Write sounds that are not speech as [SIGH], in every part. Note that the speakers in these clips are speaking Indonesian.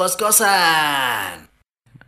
02 kos-kosan.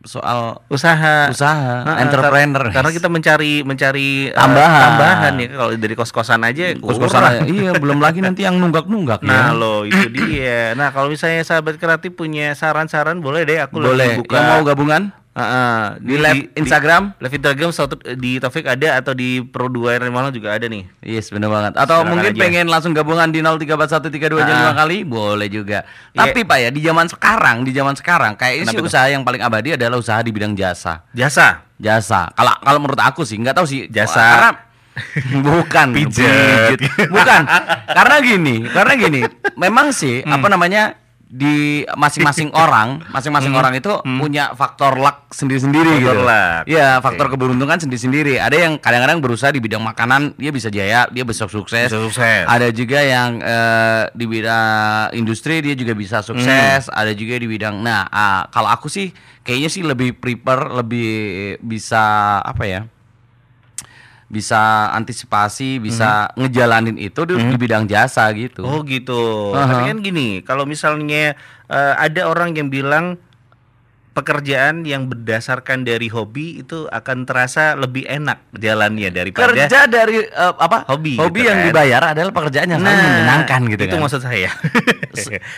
soal Usaha. usaha, Nah, entrepreneur. Karena kita mencari mencari eh, Tambahan. tambahan ya kalau dari kos-kosan aja kos-kosan kurang. [LAUGHS] aja. iya, belum lagi nanti yang nunggak-nunggak Nah ya. lo itu dia. Nah kalau misalnya sahabat kreatif punya saran-saran boleh deh aku Boleh. buka. Yang mau gabungan Heeh, di live Instagram? live Instagram satu di Taufik ada atau di Pro 2 RN Malang juga ada nih. Yes, bener banget. Atau Silakan mungkin aja. pengen langsung gabungan di 034132 Ah. 5 kali, boleh juga. Iya. Tapi Pak ya, di zaman sekarang, di zaman sekarang kayaknya sih Kenapa tuh? usaha yang paling abadi adalah usaha di bidang jasa. Jasa. Jasa. Kalau kalau menurut aku sih, nggak tahu sih. Jasa. Karena [LAUGHS] bukan Pijet. Bukan. [LAUGHS] karena gini, karena gini. Memang sih Hmm. apa namanya di masing-masing [LAUGHS] orang, masing-masing orang itu punya faktor luck sendiri-sendiri Hmm. Gitu. luck. Iya, faktor keberuntungan sendiri-sendiri. Ada yang kadang-kadang berusaha di bidang makanan, dia bisa jaya, dia bisa sukses. Bisa sukses. Ada juga yang eh, di bidang industri dia juga bisa sukses. Ada juga di bidang. Nah, ah, kalau aku sih kayaknya sih lebih prepare, lebih bisa apa ya? Bisa antisipasi, bisa ngejalanin itu di, di bidang jasa gitu. Oh gitu. Aha. Tapi kan gini, kalau misalnya eh, ada orang yang bilang pekerjaan yang berdasarkan dari hobi itu akan terasa lebih enak jalannya daripada Kerja dari eh, apa? Hobi Hobi gitu yang kan. dibayar adalah pekerjaan yang sangat menyenangkan gitu itu kan. maksud saya. [LAUGHS]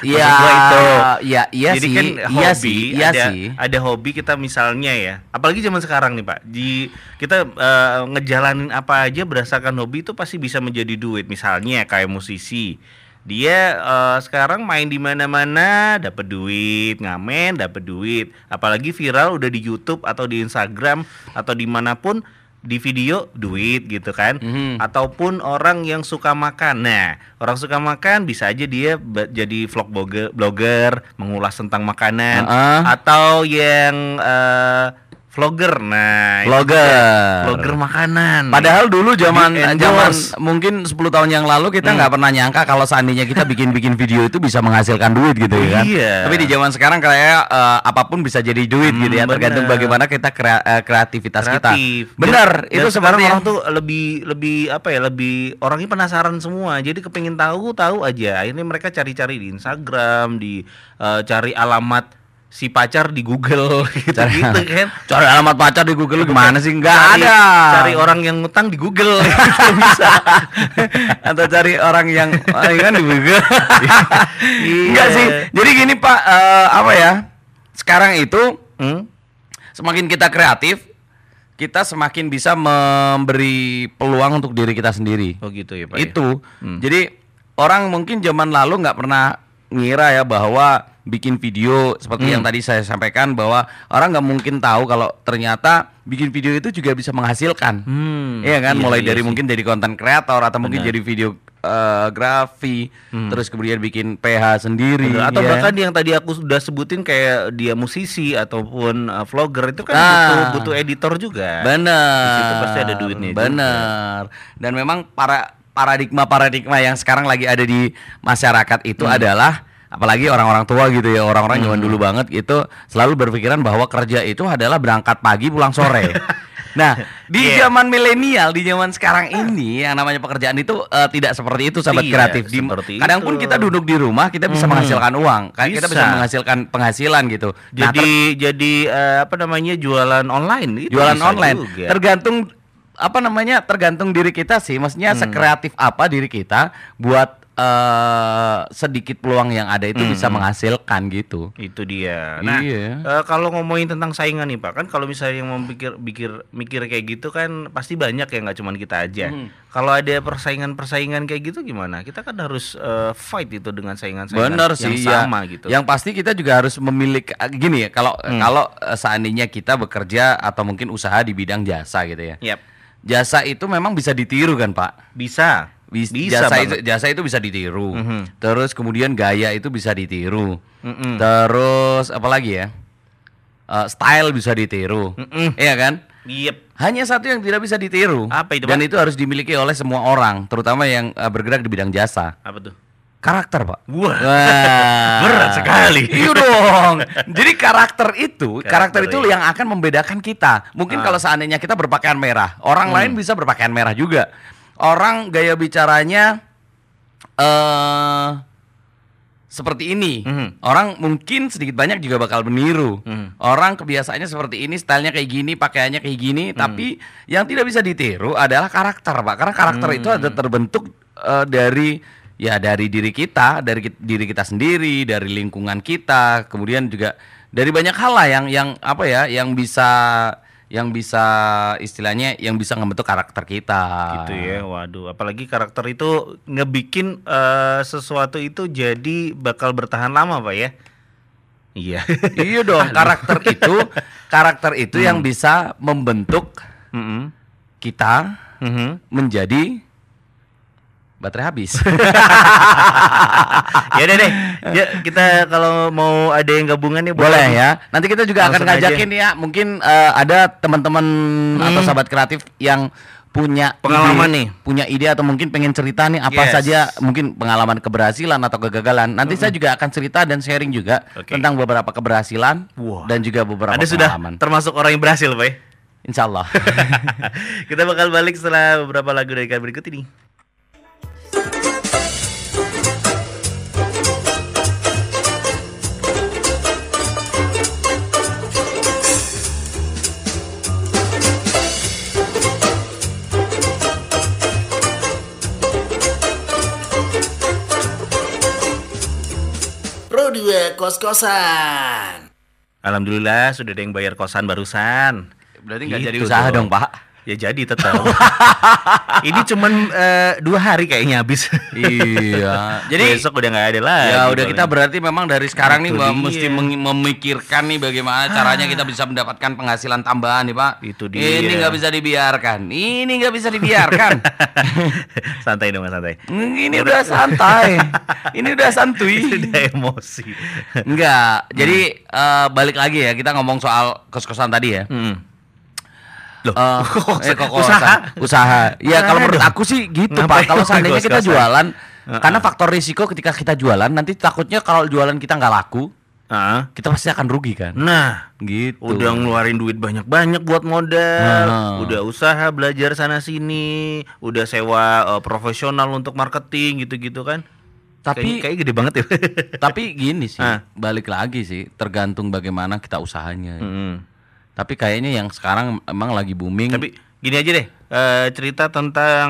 Iya, itu. iya, iya Jadi sih, kan iya hobi, sih, iya ada, sih. ada hobi kita misalnya ya, apalagi zaman sekarang nih Pak, di kita eh, ngejalanin apa aja berdasarkan hobi itu pasti bisa menjadi duit. Misalnya kayak musisi, dia eh, sekarang main di mana-mana dapat duit, ngamen dapat duit, apalagi viral udah di YouTube atau di Instagram atau di mana pun di video duit gitu kan Mhm. ataupun orang yang suka makan. Nah, orang suka makan bisa aja dia jadi vlog blogger, blogger mengulas tentang makanan Heeh. atau yang eh, vlogger. Nah, Vlogger. dia, vlogger makanan. Padahal dulu zaman zaman mungkin 10 tahun yang lalu kita nggak pernah nyangka kalau seandainya kita bikin-bikin video itu bisa menghasilkan duit gitu ya kan. Iya. Tapi di zaman sekarang kayak eh, apa pun bisa jadi duit gitu ya, Hmm, tergantung bener. bagaimana kita krea- eh, kreativitas kreatif. kita. Benar, itu sekarang orang tuh lebih lebih apa ya lebih orangnya penasaran semua. Jadi kepingin tahu tahu aja. Akhirnya mereka cari-cari di Instagram, di eh, cari alamat si pacar di Google [LAUGHS] gitu gitu kan. Cari alamat pacar di Google gimana sih? Enggak Cari- ada. Cari orang yang ngutang di Google [LAUGHS] gitu bisa. [LAUGHS] atau cari orang yang ah, iya kan di Google. Iya. Enggak sih. Jadi gini Pak, eh, apa ya? Sekarang itu Hmm? semakin kita kreatif, kita semakin bisa memberi peluang untuk diri kita sendiri. Oh gitu ya Pak. ya? Itu. Jadi orang mungkin zaman lalu nggak pernah ngira ya bahwa bikin video seperti Hmm. yang tadi saya sampaikan bahwa orang nggak mungkin tahu kalau ternyata bikin video itu juga bisa menghasilkan. Hmm, Iya kan, iya, mulai iya dari sih. mungkin jadi konten kreator atau mungkin Benar. jadi video eh, grafi, terus kemudian bikin PH sendiri. Hmm. Bener. Atau ya. bahkan yang tadi aku sudah sebutin kayak dia musisi ataupun uh, vlogger itu kan Ah. butuh butuh editor juga. Bener. Di situ pasti ada duitnya. Bener. Dan memang para paradigma-paradigma yang sekarang lagi ada di masyarakat itu Hmm. adalah apalagi orang-orang tua gitu ya, orang-orang zaman Hmm. dulu banget itu selalu berpikiran bahwa kerja itu adalah berangkat pagi pulang sore. [LAUGHS] Nah, di Iya. zaman milenial, di zaman sekarang ini yang namanya pekerjaan itu eh, tidak seperti itu sahabat Tidak kreatif. Di- kadang itu. pun kita duduk di rumah, kita bisa Mhm. menghasilkan uang, kayak kita bisa Bisa. menghasilkan penghasilan gitu. Nah, Jadi jadi eh, apa namanya jualan online itu jualan bisa online juga. tergantung apa namanya tergantung diri kita sih maksudnya Hmm. sekreatif apa diri kita buat eh, sedikit peluang yang ada itu bisa menghasilkan gitu itu dia. Nah, Iya. eh, kalau ngomongin tentang saingan nih Pak, kan kalau misalnya yang mau pikir pikir mikir kayak gitu kan pasti banyak ya nggak cuma kita aja. Hmm. Kalau ada persaingan-persaingan kayak gitu gimana? Kita kan harus eh, fight itu dengan saingan-saingan yang sih ya. sama gitu. yang pasti kita juga harus memiliki gini ya kalau kalau eh, seandainya kita bekerja atau mungkin usaha di bidang jasa gitu ya Yap. jasa itu memang bisa ditiru kan pak Bisa. Bis- Bisa jasa itu jasa itu bisa ditiru Mhm. terus kemudian gaya itu bisa ditiru Mm-mm. Terus apa lagi ya? Eh, style bisa ditiru, Mm-mm. iya kan? Yep. Hanya satu yang tidak bisa ditiru. Apa itu, Dan itu harus dimiliki oleh semua orang, terutama yang eh, bergerak di bidang jasa. Apa tuh? Karakter, Pak. Wah. Wah. [LAUGHS] Berat sekali. Iya dong. [LAUGHS] Jadi karakter itu, karakter, Karakter, itu iya. yang akan membedakan kita. Mungkin Ah. kalau seandainya kita berpakaian merah, orang Hmm. lain bisa berpakaian merah juga. Orang gaya bicaranya eh seperti ini. Mhm. Orang mungkin sedikit banyak juga bakal meniru. Mhm. Orang kebiasaannya seperti ini, stylenya kayak gini, pakaiannya kayak gini, Mhm. tapi yang tidak bisa ditiru adalah karakter, Pak. Karena karakter itu ada terbentuk eh, dari ya dari diri kita, dari diri kita sendiri, dari lingkungan kita, kemudian juga dari banyak hal lah yang yang apa ya, yang bisa yang bisa istilahnya yang bisa ngebentuk karakter kita. gitu ya waduh apalagi karakter itu ngebikin eh, sesuatu itu jadi bakal bertahan lama pak ya iya [LAUGHS] iya dong, karakter itu karakter itu yang Hmm. bisa membentuk Mm-mm. kita Mhm. menjadi baterai habis. [LAUGHS] ya udah deh ya kita kalau mau ada yang gabungan nih Boleh ya. Nanti kita juga akan Langsung aja. ngajakin ya, mungkin eh, ada teman-teman atau Hmm. sahabat kreatif yang punya Pengalaman ide, nih. punya ide atau mungkin pengen cerita nih apa Yes. saja mungkin pengalaman keberhasilan atau kegagalan. Nanti saya juga akan cerita dan sharing juga Oke. tentang beberapa keberhasilan Wah. dan juga beberapa Anda sudah pengalaman. termasuk orang yang berhasil pak ya? Insya Allah. [LAUGHS] kita bakal balik setelah beberapa lagu dari kalian berikut ini 2 kos-kosan. Alhamdulillah sudah ada yang bayar kosan barusan Berarti nggak jadi Gitu usaha dong. dong, Pak. Ya jadi tetap. [LAUGHS] Ini cuman eh, dua hari kayaknya habis. iya. [LAUGHS] Jadi besok udah nggak ada lagi. Ya udah kita berarti memang dari sekarang nih Itu Mbak, dia. mesti memikirkan nih bagaimana caranya kita bisa mendapatkan penghasilan tambahan nih Pak. Itu dia. Ini nggak bisa dibiarkan. Ini nggak bisa dibiarkan. [LAUGHS] santai dong santai. Ini udah santai. Ini udah santuy. Sudah emosi. Enggak. Jadi eh, balik lagi ya kita ngomong soal kos-kosan tadi ya. Hmm. Loh, Eh, [LAUGHS] eh, kok- usaha? usaha. Ya kalau menurut aku sih gitu Ngapain Pak. Kalau seandainya kita jualan, karena faktor risiko ketika kita jualan nanti takutnya kalau jualan kita nggak laku, Ah, kita pasti akan rugi kan. Nah, Gitu. udah ngeluarin duit banyak-banyak buat modal, Nah. udah usaha belajar sana sini, udah sewa eh, profesional untuk marketing gitu-gitu kan. Tapi- kayak, kayak gede banget ya. [LAUGHS] Tapi gini sih, Ah. balik lagi sih, tergantung bagaimana kita usahanya. Hmm. Tapi kayaknya yang sekarang emang lagi booming. Tapi gini aja deh, eh, cerita tentang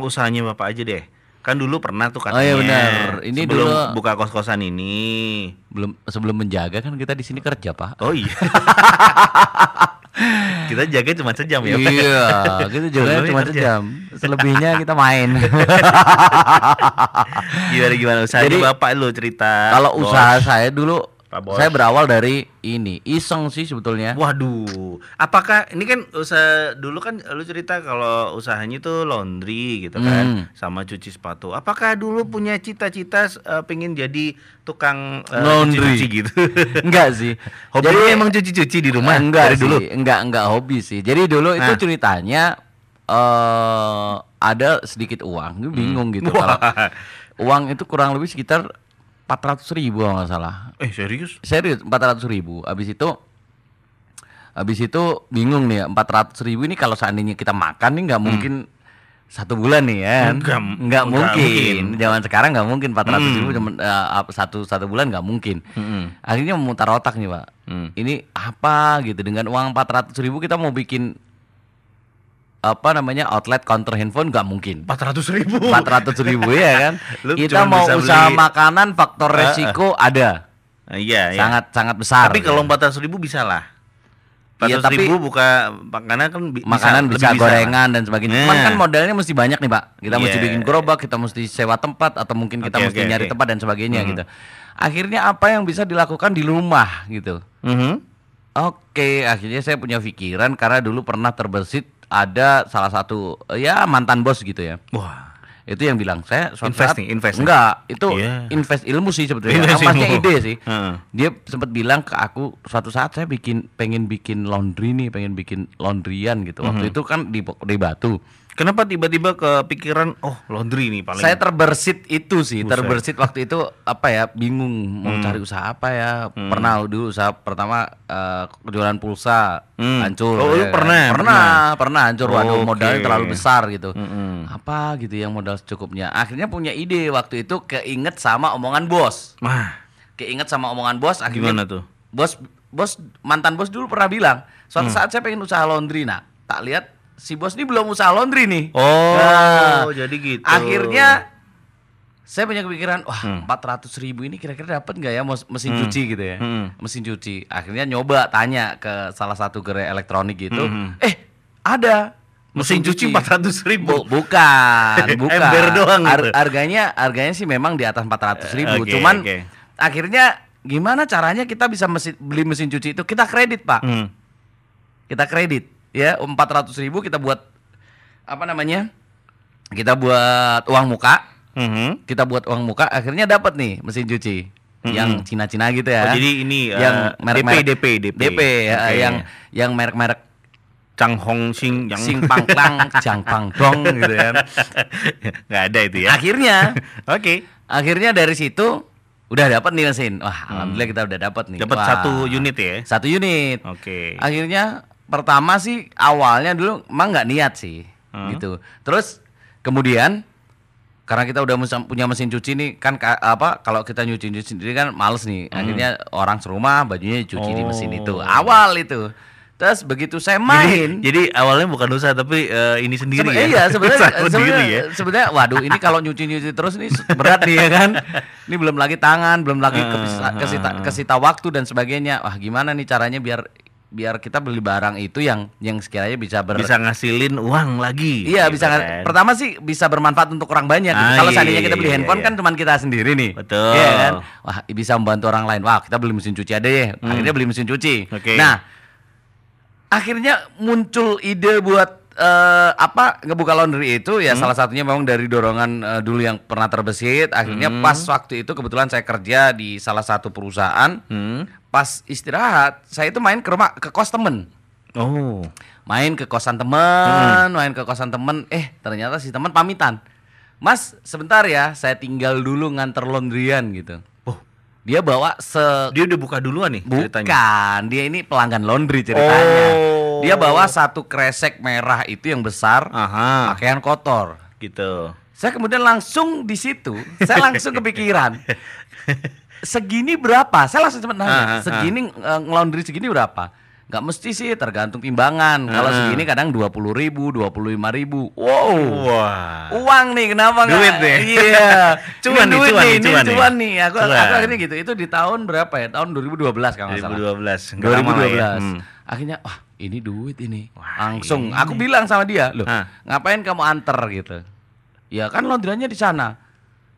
usahanya Bapak aja deh. Kan dulu pernah tuh Oh, katanya. iya benar. Ini sebelum dulu- buka kos-kosan ini. belum sebelum menjaga kan kita di sini kerja pak. Oh iya. [LAUGHS] Kita jaga cuma sejam ya. Iya, [LAUGHS] kita Sebelumnya cuma kerja. sejam. Selebihnya kita main. [LAUGHS] Gimana gimana usahanya Jadi, Bapak lu cerita. Kalau Bos. usaha saya dulu, Pak Bos. saya berawal dari ini iseng sih sebetulnya. Waduh, apakah ini kan usaha dulu kan lu cerita kalau usahanya itu laundry gitu kan, Hmm. sama cuci sepatu. Apakah dulu punya cita-cita eh, pengen jadi tukang eh, Laundry. cuci gitu? [LAUGHS] Enggak sih. Hobi lu emang cuci-cuci di rumah enggak dari sih, dulu. Enggak, enggak hobi sih. Jadi dulu itu Nah. ceritanya eh ada sedikit uang, Gue bingung gitu [LAUGHS] kalau Hmm. Wah. uang itu kurang lebih sekitar 400 ribu kalau nggak salah. Eh serius? Serius 400 ribu. Habis itu habis itu bingung nih ya 400 ribu ini kalau seandainya kita makan nih nggak mungkin satu bulan nih ya Hmm. Nggak- nggak mungkin. mungkin. zaman sekarang nggak mungkin 400 ribu Hmm. cuman, eh, ap- satu satu bulan nggak mungkin Mm-mm. akhirnya memutar otak nih pak Hmm. ini apa gitu dengan uang 400 ribu kita mau bikin apa namanya outlet counter handphone nggak mungkin 400 ribu. 400 ribu ya kan [LAUGHS] Lu kita mau bisa usaha beli- makanan faktor ah. resiko ada Ah, iya, iya. sangat sangat besar Tapi kalau gitu. 400 ribu bisa lah. 400 Iya, tapi- ribu buka makanan kan bi- makanan bisa, lah. gorengan dan sebagainya. Cuman Nah. kan modalnya mesti banyak nih, Pak. Kita mesti Iya. bikin gerobak, kita mesti sewa tempat atau mungkin kita Oke, mesti oke, nyari oke. tempat dan sebagainya Mhm. gitu. Akhirnya apa yang bisa dilakukan di rumah gitu. Mhm. Oke, akhirnya saya punya pikiran karena dulu pernah terbesit ada salah satu ya mantan bos gitu ya. Wah. Itu yang bilang saya suatu Invest saat- nih, invest. Enggak, itu Iya. invest ilmu sih sebetulnya. Ilmu. ide sih. Heeh. Dia sempat bilang ke aku suatu saat saya bikin pengen bikin laundry nih, pengen bikin laundryan gitu. Waktu itu kan di di Batu. Kenapa tiba-tiba kepikiran oh laundry nih paling Saya terbersit itu sih, Buset. terbersit waktu itu apa ya, bingung mau Hmm. cari usaha apa ya. Pernah dulu usaha pertama eh, jualan pulsa Hmm. hancur. Oh, ya kan. pernah, Pernah, pernah hancur. Waduh, Oke. modalnya terlalu besar gitu. Mm-mm. Apa gitu yang modal secukupnya. Akhirnya punya ide waktu itu keinget sama omongan bos. Wah, Keinget sama omongan bos akhirnya gimana tuh? bos bos mantan bos dulu pernah bilang suatu Hmm. saat saya pengen usaha laundry nah tak lihat si bos ini belum usaha laundry nih Oh, Nah, jadi gitu. akhirnya saya punya kepikiran wah Hmm. empat ratus ribu ini kira-kira dapat nggak ya mesin cuci gitu ya Hmm. mesin cuci akhirnya nyoba tanya ke salah satu gerai elektronik gitu Hmm. eh ada Mesin cuci 400 ribu. Bu- bukan, [LAUGHS] bukan. Ember doang Har- gitu. harganya harganya sih memang di atas 400 ribu. Oke, Cuman oke. akhirnya gimana caranya kita bisa mesin, beli mesin cuci itu? Kita kredit pak, Hmm. kita kredit ya 400 ribu kita buat apa namanya? Kita buat uang muka, Mhm. kita buat uang muka. Akhirnya dapat nih mesin cuci yang Cina-Cina gitu ya. Oh, jadi ini yang eh, merek-merek DP DP DP ya, Oke. yang yang merek-merek Chang Hong Sing yang Sing Pang Klang, Jang Pang Dong gitu kan. [LAUGHS] nggak ada itu ya. Akhirnya [LAUGHS] Oke. Akhirnya dari situ udah dapat nih mesin. Wah, alhamdulillah kita udah dapat nih. Hmm. Dapat satu unit ya. Satu unit. Oke. Akhirnya pertama sih awalnya dulu emang nggak niat sih, Hmm. gitu. Terus kemudian karena kita udah punya mesin cuci nih kan ka- apa kalau kita nyuci nyuci sendiri kan males nih. Akhirnya orang serumah bajunya dicuci di mesin Hmm. Oh. itu. Awal itu. Terus begitu saya main Jadi, jadi awalnya bukan usaha tapi eh, ini sendiri Sebe- ya. Iya sebenarnya [LAUGHS] sebenarnya ya. sebenarnya waduh ini kalau nyuci nyuci terus ini berat nih ya kan. Ini belum lagi tangan, belum lagi [LAUGHS] kesita, kesita, kesita waktu dan sebagainya. Wah gimana nih caranya biar biar kita beli barang itu yang yang sekiranya bisa ber Bisa ngasilin uang lagi. Iya gitu bisa kan. pertama sih bisa bermanfaat untuk orang banyak. gitu. Ah, Kalau iya, seandainya kita iya, beli iya, handphone iya. kan cuma kita sendiri nih. Betul. Iya kan? Wah bisa membantu orang lain. Wah kita beli mesin cuci aja ya. Akhirnya beli mesin cuci. Hmm. Oke. Nah akhirnya muncul ide buat eh, apa ngebuka laundry itu Hmm. ya salah satunya memang dari dorongan eh, dulu yang pernah terbesit. Akhirnya Hmm. pas waktu itu kebetulan saya kerja di salah satu perusahaan. Hmm. Pas istirahat saya itu main ke rumah ke kos temen Oh. main ke kosan temen, Hmm. main ke kosan temen, eh ternyata si temen pamitan, Mas sebentar ya, saya tinggal dulu nganter laundryan gitu. Oh, Dia bawa se dia udah buka duluan nih ceritanya. bukan, dia ini pelanggan laundry ceritanya. Oh. Dia bawa satu kresek merah itu yang besar, Aha. pakaian kotor. Gitu. Saya kemudian langsung di situ, saya langsung kepikiran. [LAUGHS] Segini berapa? Saya langsung cepat Ah, ah, nanya. ah. Segini eh, ngelondri segini berapa? Nggak mesti sih, tergantung timbangan. Kalau Ah. segini kadang dua puluh ribu, dua puluh lima ribu. Wow. Wah. Uang nih, kenapa nggak? Duit nih. Iya. [LAUGHS] Cuan Ini nih, duit cuan nih, cuan nih. cuan nih. Aku, aku Cuan. akhirnya gitu. Itu di tahun berapa ya? Tahun 2012 kalau nggak salah. 2012. Nggak lama lah 2012. ya. Hmm. Akhirnya wah ini duit ini. Wah, Langsung ini. aku bilang sama dia, "Loh, Hah. ngapain kamu anter gitu?" Ya kan laundrynya di sana.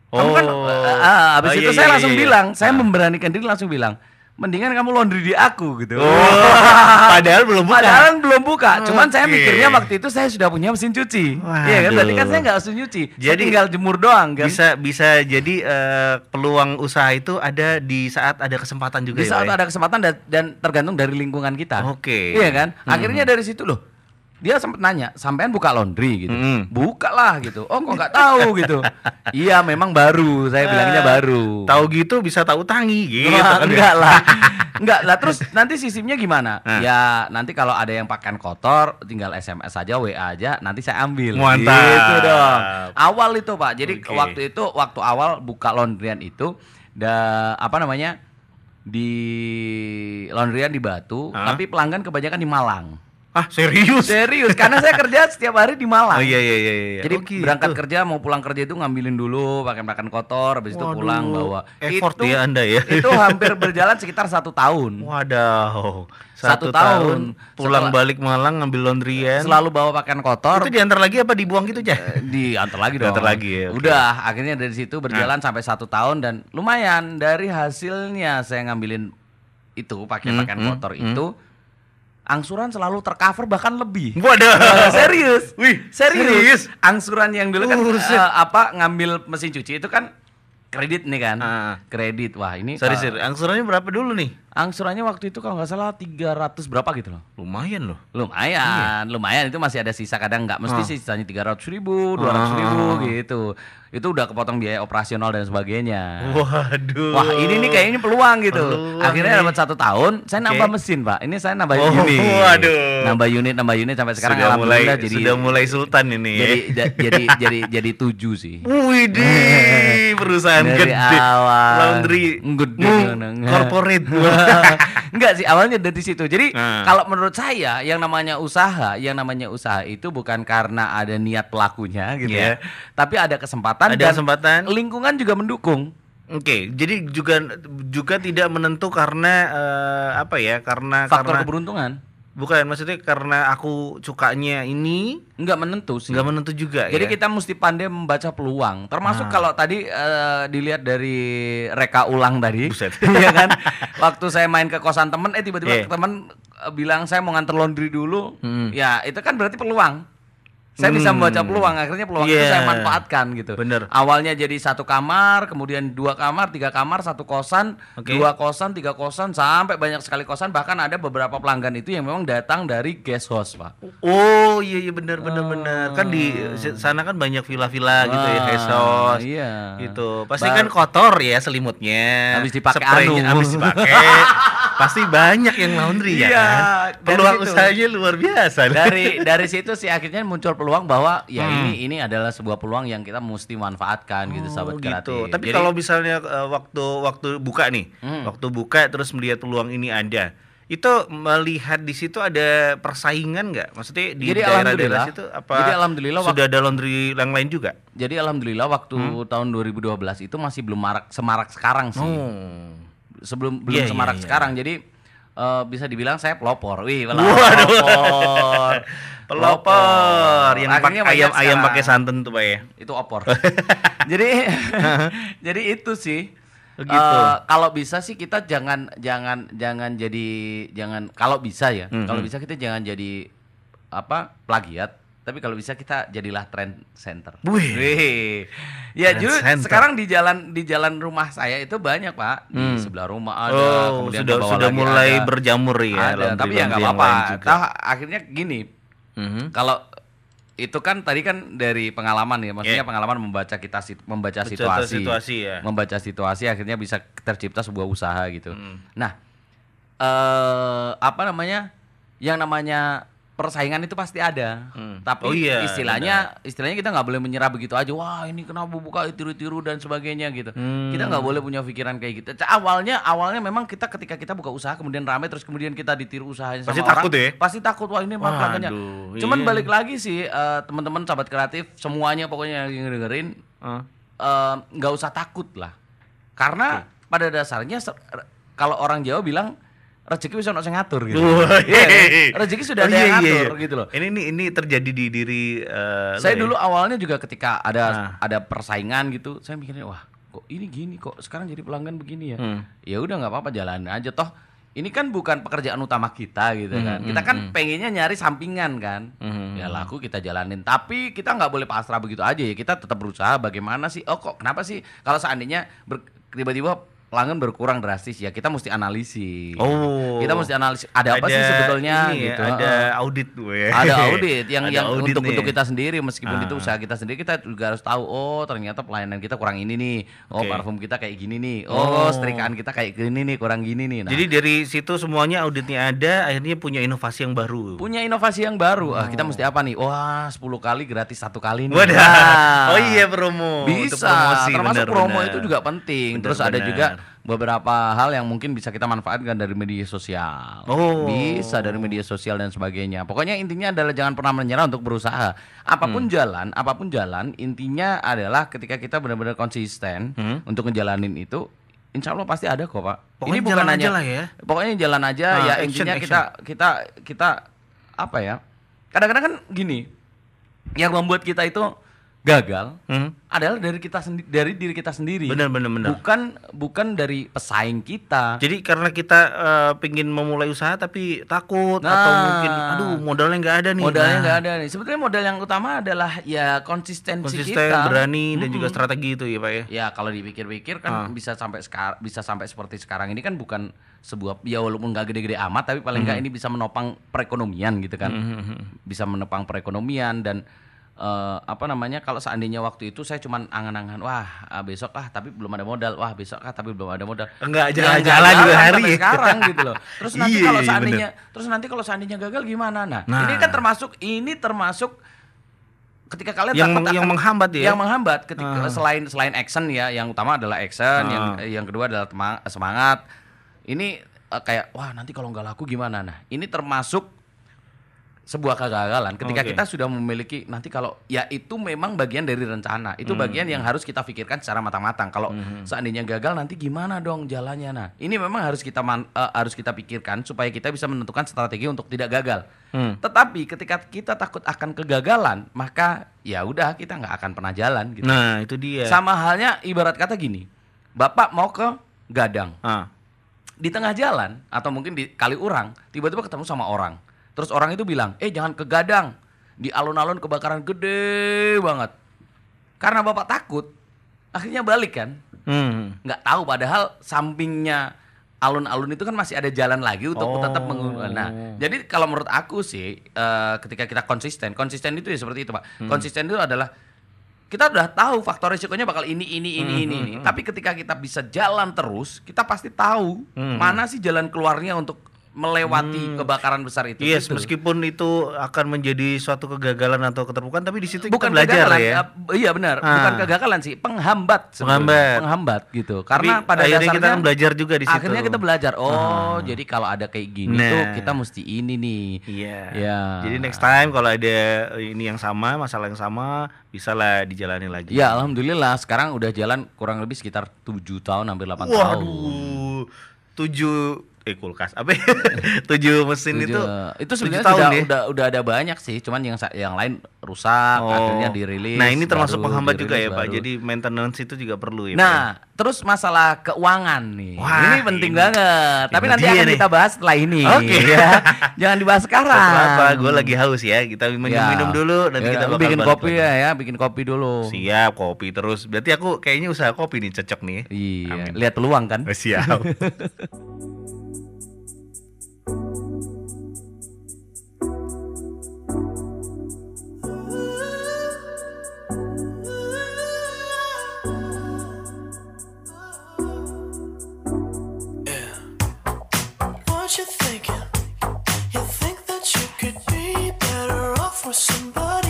Kamu kan Oh. ah, habis Oh, itu iya, saya iya, langsung iya, iya. bilang, saya Ah. memberanikan diri langsung bilang, "Mendingan kamu laundry di aku" gitu. Oh, [LAUGHS] padahal belum buka. Padahal belum buka. Cuman saya mikirnya waktu itu saya sudah punya mesin cuci. Iya kan? Berarti kan saya nggak harus nyuci. Jadi Jadi tinggal jemur doang kan. Bisa bisa jadi eh, peluang usaha itu ada di saat ada kesempatan juga di ya, saat Pak, ya? ada kesempatan dan, dan tergantung dari lingkungan kita. Oke. Iya kan? Hmm. Akhirnya dari situ loh. Dia sempat nanya, sampean buka laundry gitu. Hmm. Buka lah gitu. Oh, kok nggak tahu gitu. iya, memang baru. Saya bilangnya baru. Tahu gitu bisa tahu tangi gitu. Wah, kan [LAUGHS] ya. enggak lah. Enggak lah. Terus nanti sistemnya gimana? Nah. Ya, nanti kalau ada yang pakaian kotor, tinggal SMS aja, WA aja, nanti saya ambil. Mantap. Gitu dong. Awal itu, Pak. Jadi Oke. waktu itu waktu awal buka laundryan itu da apa namanya? di laundryan di Batu, Hah? tapi pelanggan kebanyakan di Malang. Ah, serius? Serius, karena saya kerja setiap hari di Malang. Oh iya iya iya iya. Jadi Oh, gitu. berangkat kerja mau pulang kerja itu ngambilin dulu pakai makan kotor, habis itu Waduh, pulang bawa. effort itu, ya Anda ya. Itu hampir berjalan sekitar satu tahun. Wadaw. Satu tahun. pulang Setelah- balik Malang ngambil laundryan. Selalu bawa pakaian kotor. Itu diantar lagi apa dibuang gitu aja? eh, diantar lagi dong. Diantar lagi ya, oke. Udah, akhirnya dari situ berjalan sampai satu tahun dan lumayan dari hasilnya saya ngambilin itu pakaian-pakaian Hmm, hmm, kotor hmm. itu angsuran selalu tercover bahkan lebih. Waduh. Eh, serius. Wih, serius. serius? Angsuran yang dulu kan Buset. eh, apa ngambil mesin cuci itu kan kredit nih kan. Ah. Kredit. Wah, ini Sorry, kalau- sorry. Angsurannya berapa dulu nih? Angsurannya waktu itu kalau nggak salah 300 berapa gitu loh. Lumayan loh. Lumayan, lumayan itu masih ada sisa kadang nggak mesti Ah. sih sisanya 300 ribu, 200 ribu gitu. Itu udah kepotong biaya operasional dan sebagainya. Waduh. Wah ini nih kayaknya peluang gitu. Peluang Akhirnya dapat satu tahun, saya Oke. nambah mesin pak. Ini saya nambah Oh, unit. waduh. Nambah unit, nambah unit sampai sekarang sudah mulai jadi sudah mulai sultan ini ya. jadi ja- jadi jadi jadi tujuh sih. Wih [LAUGHS] perusahaan Dari gede. awal. Laundry. Gede, nggak. corporate. [LAUGHS] [LAUGHS] Enggak sih awalnya dari situ. Jadi Nah. kalau menurut saya yang namanya usaha, yang namanya usaha itu bukan karena ada niat pelakunya gitu Iya. ya. Tapi ada kesempatan Ada dan kesempatan. lingkungan juga mendukung. Oke, jadi juga juga tidak menentu karena eh, apa ya? Karena Faktor karena keberuntungan bukan maksudnya karena aku sukanya ini enggak menentu sih. nggak menentu juga Jadi ya. kita mesti pandai membaca peluang. Termasuk Ah. kalau tadi eh, dilihat dari reka ulang tadi. [LAUGHS] Iya kan? Waktu saya main ke kosan temen, eh tiba-tiba Iya. temen eh, bilang saya mau nganter laundry dulu. Hmm. Ya itu kan berarti peluang. Saya bisa Hmm. membaca peluang, akhirnya peluang itu Iya. saya manfaatkan gitu. Bener. Awalnya jadi satu kamar, kemudian dua kamar, tiga kamar, satu kosan, Oke. dua kosan, tiga kosan, sampai banyak sekali kosan. Bahkan ada beberapa pelanggan itu yang memang datang dari guest house, pak. Oh iya iya benar benar benar. Kan di sana kan banyak villa-villa gitu ya, Ah, Hesos. iya. Gitu. Pasti Bar- kan kotor ya selimutnya. Habis dipakai anu. habis dipakai. [LAUGHS] Pasti banyak yang laundry ya Iya, kan. Peluang situ. usahanya luar biasa. dari dari situ sih akhirnya muncul peluang bahwa ya Hmm. ini ini adalah sebuah peluang yang kita mesti manfaatkan gitu sahabat Oh, kreatif. Tapi Jadi- kalau misalnya eh, waktu waktu buka nih, Hmm. waktu buka terus melihat peluang ini ada, itu melihat di situ ada persaingan nggak? Maksudnya di daerah-daerah situ apa? jadi alhamdulillah sudah ada laundry yang lain juga. jadi alhamdulillah waktu Hmm. tahun 2012 itu masih belum marak semarak sekarang sih. Oh. Sebelum belum Iya, iya, semarak iya. sekarang. Jadi eh, bisa dibilang saya pelopor. Wih, [LAUGHS] Waduh. pelopor. Pelopor yang pakai ayam ayam pakai santan tuh pak ya. itu opor. [LAUGHS] jadi [LAUGHS] jadi itu sih. Begitu. Eh, kalau bisa sih kita jangan jangan jangan jadi jangan kalau bisa ya. Mhm. Kalau bisa kita jangan jadi apa? plagiat. Tapi kalau bisa kita jadilah trend center. Wih. Wih. Ya Trend justru center. sekarang di jalan di jalan rumah saya itu banyak, Pak. Di Hmm. sebelah rumah ada, Oh, kemudian sudah sudah mulai ada. berjamur ya. ada, tapi ya nggak apa-apa. akhirnya gini, Mhm. kalau itu kan tadi kan dari pengalaman ya, maksudnya Yeah. pengalaman membaca kita membaca Baca situasi, situasi ya. membaca situasi akhirnya bisa tercipta sebuah usaha gitu. Hmm. Nah, eh apa namanya? Yang namanya persaingan itu pasti ada, Hmm. tapi Oh iya, istilahnya istilahnya kita nggak boleh menyerah begitu aja. Wah ini kenapa buka tiru-tiru dan sebagainya gitu. Hmm. Kita nggak boleh punya pikiran kayak gitu. Awalnya awalnya memang kita ketika kita buka usaha kemudian ramai terus kemudian kita ditiru usahanya Pasti sama takut orang, ya? pasti takut wah ini pelanggannya. Cuman iya. balik lagi sih eh, teman-teman sahabat kreatif semuanya pokoknya yang dengerin eh, nggak usah takut lah. Karena pada dasarnya kalau orang Jawa bilang rezeki bisa sing ngatur gitu. Wah, Iya kan? iya. Rezeki sudah Oh, ada iya, yang iya, ngatur iya. gitu loh. Ini ini ini terjadi di diri lo Saya ya? dulu awalnya juga ketika ada Ah. ada persaingan gitu, saya mikirnya wah kok ini gini kok sekarang jadi pelanggan begini ya. Hmm. Ya udah nggak apa-apa jalanin aja toh. Ini kan bukan pekerjaan utama kita gitu kan. Hmm, Kita hmm, kan hmm. pengennya nyari sampingan kan. Hmm. Ya laku kita jalanin. Tapi kita nggak boleh pasrah begitu aja ya. Kita tetap berusaha bagaimana sih? Oh kok kenapa sih kalau seandainya tiba-tiba pelanggan berkurang drastis ya kita mesti analisis. Oh. Kita mesti analisis ada, apa sih sebetulnya ini ya, gitu. Ada audit gue. ada [LAUGHS] audit yang Ada yang audit untuk nih. untuk kita sendiri meskipun Ah. itu usaha kita sendiri kita juga harus tahu oh ternyata pelayanan kita kurang ini nih oh Oke. parfum kita kayak gini nih oh, Oh. setrikaan kita kayak gini nih kurang gini nih nah, Jadi dari situ semuanya auditnya ada, akhirnya punya inovasi yang baru. punya inovasi yang baru ah kita mesti apa nih wah 10 kali gratis satu kali nih Wadah. Nah, Oh iya promo. Untuk bisa promosi, termasuk benar, promo benar. itu juga penting Benar, terus ada benar. beberapa hal yang mungkin bisa kita manfaatkan dari media sosial Oh. bisa dari media sosial dan sebagainya pokoknya intinya adalah jangan pernah menyerah untuk berusaha apa pun Hmm. jalan apa pun jalan intinya adalah ketika kita benar-benar konsisten Hmm. untuk ngejalanin itu Insya Allah pasti ada kok pak. Pokoknya Ini bukan jalan hanya aja lah ya. Pokoknya jalan aja Ah, ya action, intinya action. kita kita kita apa ya? Kadang-kadang kan gini, yang membuat kita itu gagal Hmm. adalah dari kita sendi- dari diri kita sendiri. Benar, benar, benar. Bukan bukan dari pesaing kita. Jadi karena kita eh, pingin memulai usaha tapi takut atau Nah. mungkin aduh modalnya nggak ada nih. Modalnya Nah, nggak ada nih. Sebetulnya modal yang utama adalah ya konsistensi konsisten, kita. berani dan juga strategi itu ya, Pak ya. Ya kalau dipikir-pikir kan bisa sampai sekarang bisa sampai seperti sekarang ini kan bukan sebuah ya walaupun nggak gede-gede amat tapi paling nggak Mhm. ini bisa menopang perekonomian gitu kan. Bisa menopang perekonomian dan eh, apa namanya kalau seandainya waktu itu saya cuman angan-angan wah ah, besok ah tapi belum ada modal. Wah besok ah tapi belum ada modal. Enggak, Ya, jalan-jalan juga jalan hari sekarang gitu loh. [LAUGHS] Terus nanti Iya, kalau iya, seandainya terus nanti kalau seandainya gagal gimana? Nah, Nah. ini kan termasuk ini termasuk ketika kalian Yang takut yang akan- menghambat ya? yang menghambat ketika selain selain action ya yang utama adalah action yang Ah. yang kedua adalah semangat. Ini eh, kayak wah nanti kalau nggak laku gimana? Nah ini termasuk sebuah kegagalan ketika Oke. kita sudah memiliki nanti kalau ya itu memang bagian dari rencana itu Hmm. bagian yang harus kita pikirkan secara matang-matang kalau seandainya gagal nanti gimana dong jalannya nah ini memang harus kita man- eh, harus kita pikirkan supaya kita bisa menentukan strategi untuk tidak gagal Hmm. tetapi ketika kita takut akan kegagalan maka ya udah kita nggak akan pernah jalan gitu Nah, itu dia. sama halnya ibarat kata gini bapak mau ke gadang Ah. di tengah jalan atau mungkin di kali urang tiba-tiba ketemu sama orang terus orang itu bilang eh jangan ke gadang di alun-alun kebakaran gede banget karena bapak takut akhirnya balik kan Hmm. nggak tahu padahal sampingnya alun-alun itu kan masih ada jalan lagi untuk Oh. tetap menggunakan. Nah, jadi kalau menurut aku sih eh, ketika kita konsisten, konsisten itu ya seperti itu, Pak. Hmm. Konsisten itu adalah kita udah tahu faktor risikonya bakal ini ini ini Hmm, ini ini. Tapi ketika kita bisa jalan terus, kita pasti tahu Hmm. mana sih jalan keluarnya untuk melewati kebakaran besar itu. Yes, gitu. meskipun itu akan menjadi suatu kegagalan atau keterpurukan, tapi di situ bukan kita belajar kegagalan, ya. eh, iya benar, Ah. bukan kegagalan sih, penghambat. Penghambat. penghambat gitu. Tapi Karena pada akhirnya dasarnya kita kan belajar juga di situ. Ah. Akhirnya kita belajar. Oh, jadi kalau ada kayak gini Nah. tuh kita mesti ini nih. Iya. Ya. Jadi next time kalau ada ini yang sama, masalah yang sama, bisalah dijalani lagi. Ya, alhamdulillah sekarang udah jalan kurang lebih sekitar 7 tahun hampir 8 tahun. Waduh. Tujuh eh kulkas apa ya? [LAUGHS] tujuh mesin Tujuh- itu itu sebenarnya tahun sudah, ya? udah udah ada banyak sih, cuman yang yang lain rusak, Oh. akhirnya dirilis. Nah, ini termasuk baru, penghambat juga ya, dirilis Pak. baru. Jadi maintenance itu juga perlu ya, Pak. Nah, terus masalah keuangan nih. Wah, ini penting ini- banget. Tapi ini nanti akan nih. kita bahas setelah ini. Oke. [LAUGHS] ya. Jangan dibahas sekarang. apa? Gue lagi haus ya. Kita minum, Ya. minum dulu dan Ya, kita bakal bikin kopi lagi. ya, ya, bikin kopi dulu. Siap, kopi terus. Berarti aku kayaknya usaha kopi nih cocok nih. Iya, lihat peluang kan? Oh, siap. [LAUGHS] What you thinking? You think that you could be better off with somebody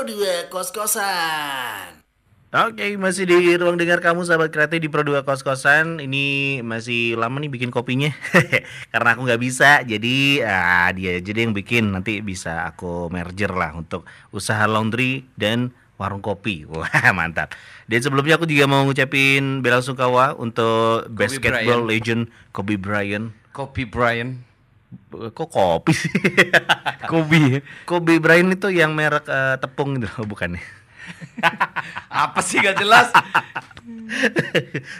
Produa Kos-Kosan. Oke, masih di ruang dengar kamu sahabat kreatif di Pro2 Kos-Kosan. Ini masih lama nih bikin kopinya. [LAUGHS] Karena aku nggak bisa, jadi ah, dia jadi yang bikin. Nanti bisa aku merger lah untuk usaha laundry dan warung kopi. [LAUGHS] Wah, mantap. Dan sebelumnya aku juga mau ngucapin bela sungkawa untuk Kobe basketball legend Kobe Bryant. Kobe Bryant Kok kopi sih? [LAUGHS] Kobe. Kobe Bryant itu yang merek eh, tepung gitu, [LAUGHS] bukan ya? [LAUGHS] Apa sih gak jelas?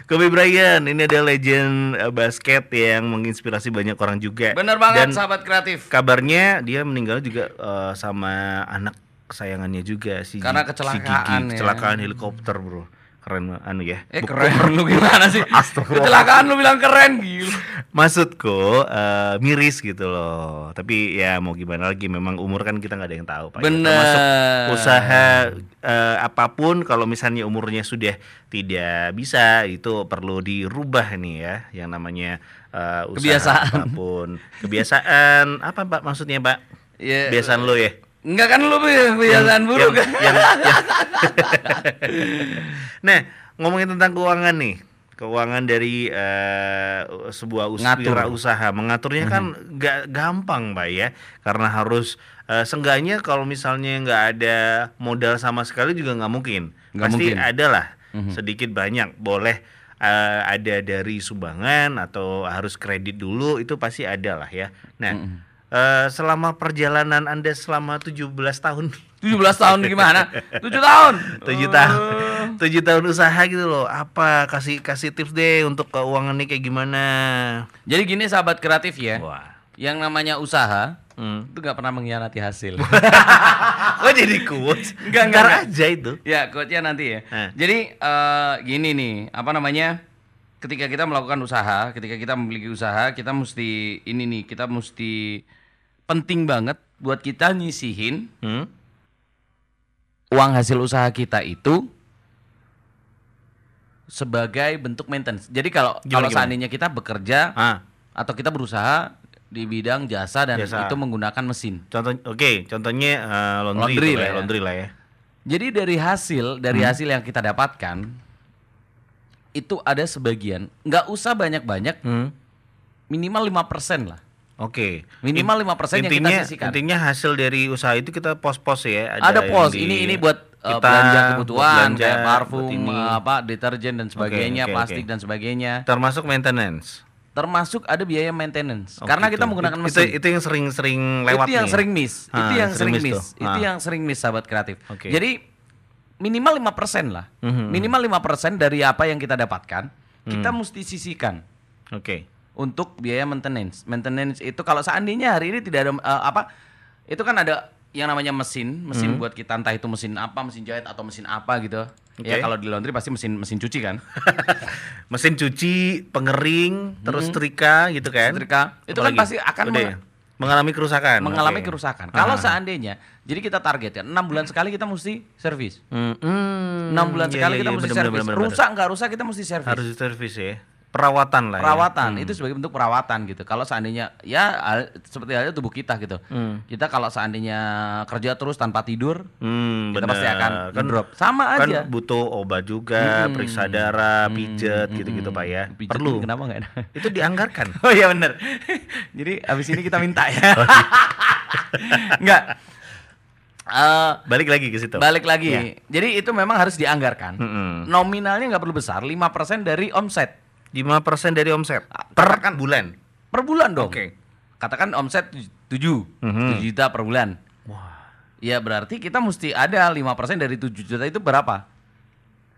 Kobe Bryant ini ada legend eh, basket yang menginspirasi banyak orang juga. Bener banget Dan sahabat kreatif. kabarnya dia meninggal juga eh, sama anak kesayangannya juga si Karena Gi- si kecelakaan Gigi. ya. kecelakaan helikopter bro keren anu ya Eh Buk- keren [LAUGHS] lu gimana sih? Kecelakaan lu bilang keren gila. maksudku eh, miris gitu loh tapi ya mau gimana lagi memang umur kan kita nggak ada yang tahu Pak. Ya, Bener. termasuk usaha eh, apa pun kalau misalnya umurnya sudah tidak bisa itu perlu dirubah nih ya yang namanya eh, usaha Kebiasaan. apa pun kebiasaan apa Pak maksudnya Pak Ya, kebiasaan lo ya Enggak kan lu kebiasaan buruk kan? yang- yang- [LAUGHS] yang- nah ngomongin tentang keuangan nih. Keuangan dari eh, sebuah us Ngatur. usaha mengaturnya kan nggak gampang pak ya. Karena harus eh, seenggaknya kalau misalnya nggak ada modal sama sekali juga nggak mungkin. Nggak pasti mungkin. ada lah. Sedikit banyak. Boleh eh, ada dari sumbangan atau harus kredit dulu itu pasti ada lah ya. Nah eh, selama perjalanan anda selama 17 tahun 17 tahun gimana? 7 tahun. tujuh tahun tujuh tahun usaha gitu loh apa kasih kasih tips deh untuk keuangan nih kayak gimana Jadi gini sahabat kreatif ya. wah Yang namanya usaha hmm. itu nggak pernah mengkhianati hasil. [LAUGHS] kok jadi quotes Enggak, enggak, aja itu ya, quote-nya nanti ya. Nah. Jadi eh, gini nih, apa namanya? Ketika kita melakukan usaha, ketika kita memiliki usaha, kita mesti ini nih, kita mesti penting banget buat kita nyisihin hmm? uang hasil usaha kita itu sebagai bentuk maintenance. Jadi kalau Gimana, kalau seandainya kita bekerja ah atau kita berusaha di bidang jasa dan Jasa. itu menggunakan mesin. contoh oke contohnya eh, laundry, Laundry itu lah ya, ya. laundry lah ya Jadi dari hasil Hmm. dari hasil yang kita dapatkan itu ada sebagian nggak usah banyak-banyak hmm? minimal 5% lah. Oke. Minimal 5% yang kita sisihkan. Intinya hasil dari usaha itu kita pos-pos ya. Ada yang pos di- ini ini buat uh, kita, belanja buat kebutuhan belanja, kayak parfum, ini. uh, apa deterjen dan sebagainya, oke, plastik oke. dan sebagainya. Termasuk maintenance. Termasuk ada biaya maintenance Oh, karena gitu. kita menggunakan mesin. Itu, itu yang sering-sering lewat itu yang nih. sering miss. Ah, itu yang sering sering miss. Itu Ah. yang sering miss sahabat kreatif. Oke. Jadi minimal 5% lah. Mhm. Minimal 5% dari apa yang kita dapatkan, kita Hmm. mesti sisihkan Oke. Untuk biaya maintenance. Maintenance itu kalau seandainya hari ini tidak ada eh, apa itu kan ada yang namanya mesin, mesin buat kita entah itu mesin apa, mesin jahit atau mesin apa gitu. Ya Oke. kalau di laundry pasti mesin mesin cuci kan. [LAUGHS] Mesin cuci, pengering, terus setrika gitu kan. Hmm. Setrika. Itu kan Apalagi? pasti akan Udah meng- ya? mengalami kerusakan. mengalami Oke. kerusakan. Ah. Kalau seandainya, jadi kita target ya 6 bulan sekali kita mesti servis. Hmm, hmm, 6 bulan iya, sekali iya, kita iya, mesti servis. rusak nggak rusak kita mesti servis. Harus servis ya. Perawatan lah. ya. perawatan itu sebagai bentuk perawatan gitu. Kalau seandainya ya hal- seperti halnya tubuh kita gitu. Hmm. Kita kalau seandainya kerja terus tanpa tidur, Hmm, kita bener. pasti akan kan drop. Sama kan aja. butuh obat juga, Mm-mm. periksa darah, pijet gitu-gitu Pak ya. Pijet Perlu. Kenapa nggak? Itu dianggarkan. [LAUGHS] oh iya bener. [LAUGHS] Jadi abis ini kita minta ya. [LAUGHS] Enggak. Eh, Balik lagi ke situ. balik lagi. Ya. Jadi itu memang harus dianggarkan. Mm-mm. Nominalnya nggak perlu besar, 5% dari omset 5% dari omset Ah, per katakan- bulan. per bulan dong. Oke. Katakan omset 7, Mhm. 7 juta per bulan. Wah. Ya berarti kita mesti ada 5% dari 7 juta itu berapa?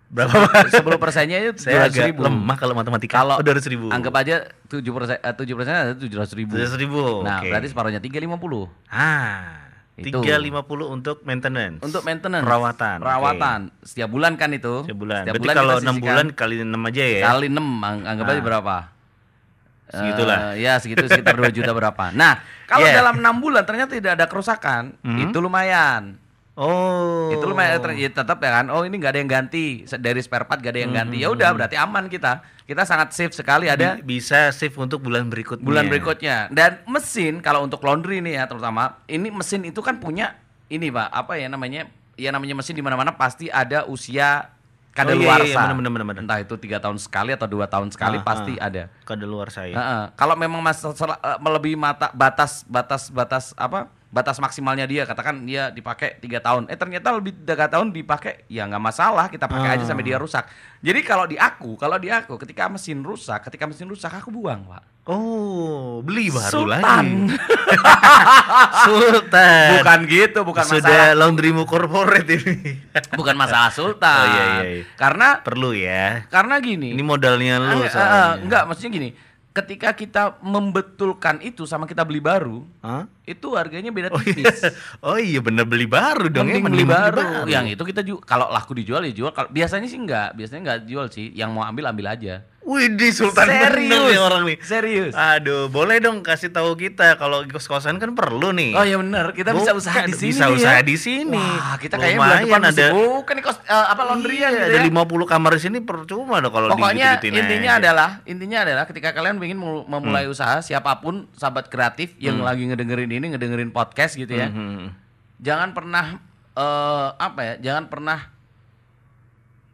Berapa? 10 persennya itu Saya 200 agak ribu. lemah kalau matematika. Kalau oh, 200 ribu. Anggap aja 7 persen, eh, 7 persen ada 700 ribu. 200 ribu. Nah oke. berarti separuhnya 350 Ah, Itu. 350 untuk maintenance. untuk maintenance. perawatan. Perawatan setiap bulan kan itu. Setiap bulan. Setiap Berarti bulan kalau kita 6 sisihkan bulan kali 6 aja ya. kali 6 ang- anggap aja Ah. berapa? Segitulah. Eh, ya segitu sekitar 2 juta berapa. Nah, [LAUGHS] kalau Yeah. dalam 6 bulan ternyata tidak ada kerusakan, Mhm. itu lumayan. Oh. Itu lumayan ya tetap ya kan. Oh, ini nggak ada yang ganti dari spare part gak ada yang ganti. Ya udah berarti aman kita. Kita sangat safe sekali ada Bi- bisa save untuk bulan berikutnya. bulan berikutnya. Dan mesin kalau untuk laundry nih ya terutama, ini mesin itu kan punya ini Pak, apa ya namanya? Ya namanya mesin di mana-mana pasti ada usia Oh, iya, kadaluarsa. iya, benar, benar, benar, benar. Entah itu tiga tahun sekali atau dua tahun sekali Ah, pasti ah. ada. Kada luar saya. Heeh. Kalau memang mas sel- eh, melebihi mata batas batas batas apa batas maksimalnya dia katakan dia dipakai tiga tahun eh ternyata lebih tiga tahun dipakai ya nggak masalah kita pakai aja sampai dia rusak jadi kalau di aku kalau di aku ketika mesin rusak ketika mesin rusak aku buang pak Oh, beli baru Sultan. lagi. [LAUGHS] Sultan. bukan gitu bukan Sudah masalah laundrymu corporate ini. [LAUGHS] bukan masalah sultan Oh, iya, iya, iya. karena Perlu ya. karena gini Ini modalnya lu soalnya. eh, enggak maksudnya gini ketika kita membetulkan itu sama kita beli baru Hah? itu harganya beda Oh iya. tipis [LAUGHS] oh iya bener beli baru dong ya, Mending beli mending baru. Yang itu kita juga kalau laku dijual ya jual. Kalau biasanya sih enggak, biasanya enggak jual sih. Yang mau ambil ambil aja. Wih di Sultan bener Serius. nih orang nih. Serius. Aduh, boleh dong kasih tahu kita kalau kos-kosan kan perlu nih. Oh ya benar, kita bisa Bukan, usaha di sini. bisa nih usaha ya. di sini. Wah, kita kayaknya bulan depan ada- buka nih kos eh, apa laundryan Iya, gitu ada ya. 50 kamar di sini percuma dong kalau Pokoknya intinya aja. adalah intinya adalah ketika kalian ingin mul- memulai Hmm. usaha siapa pun sahabat kreatif yang lagi ngedengerin ini ngedengerin podcast gitu ya. Mhm. Jangan pernah eh apa ya? Jangan pernah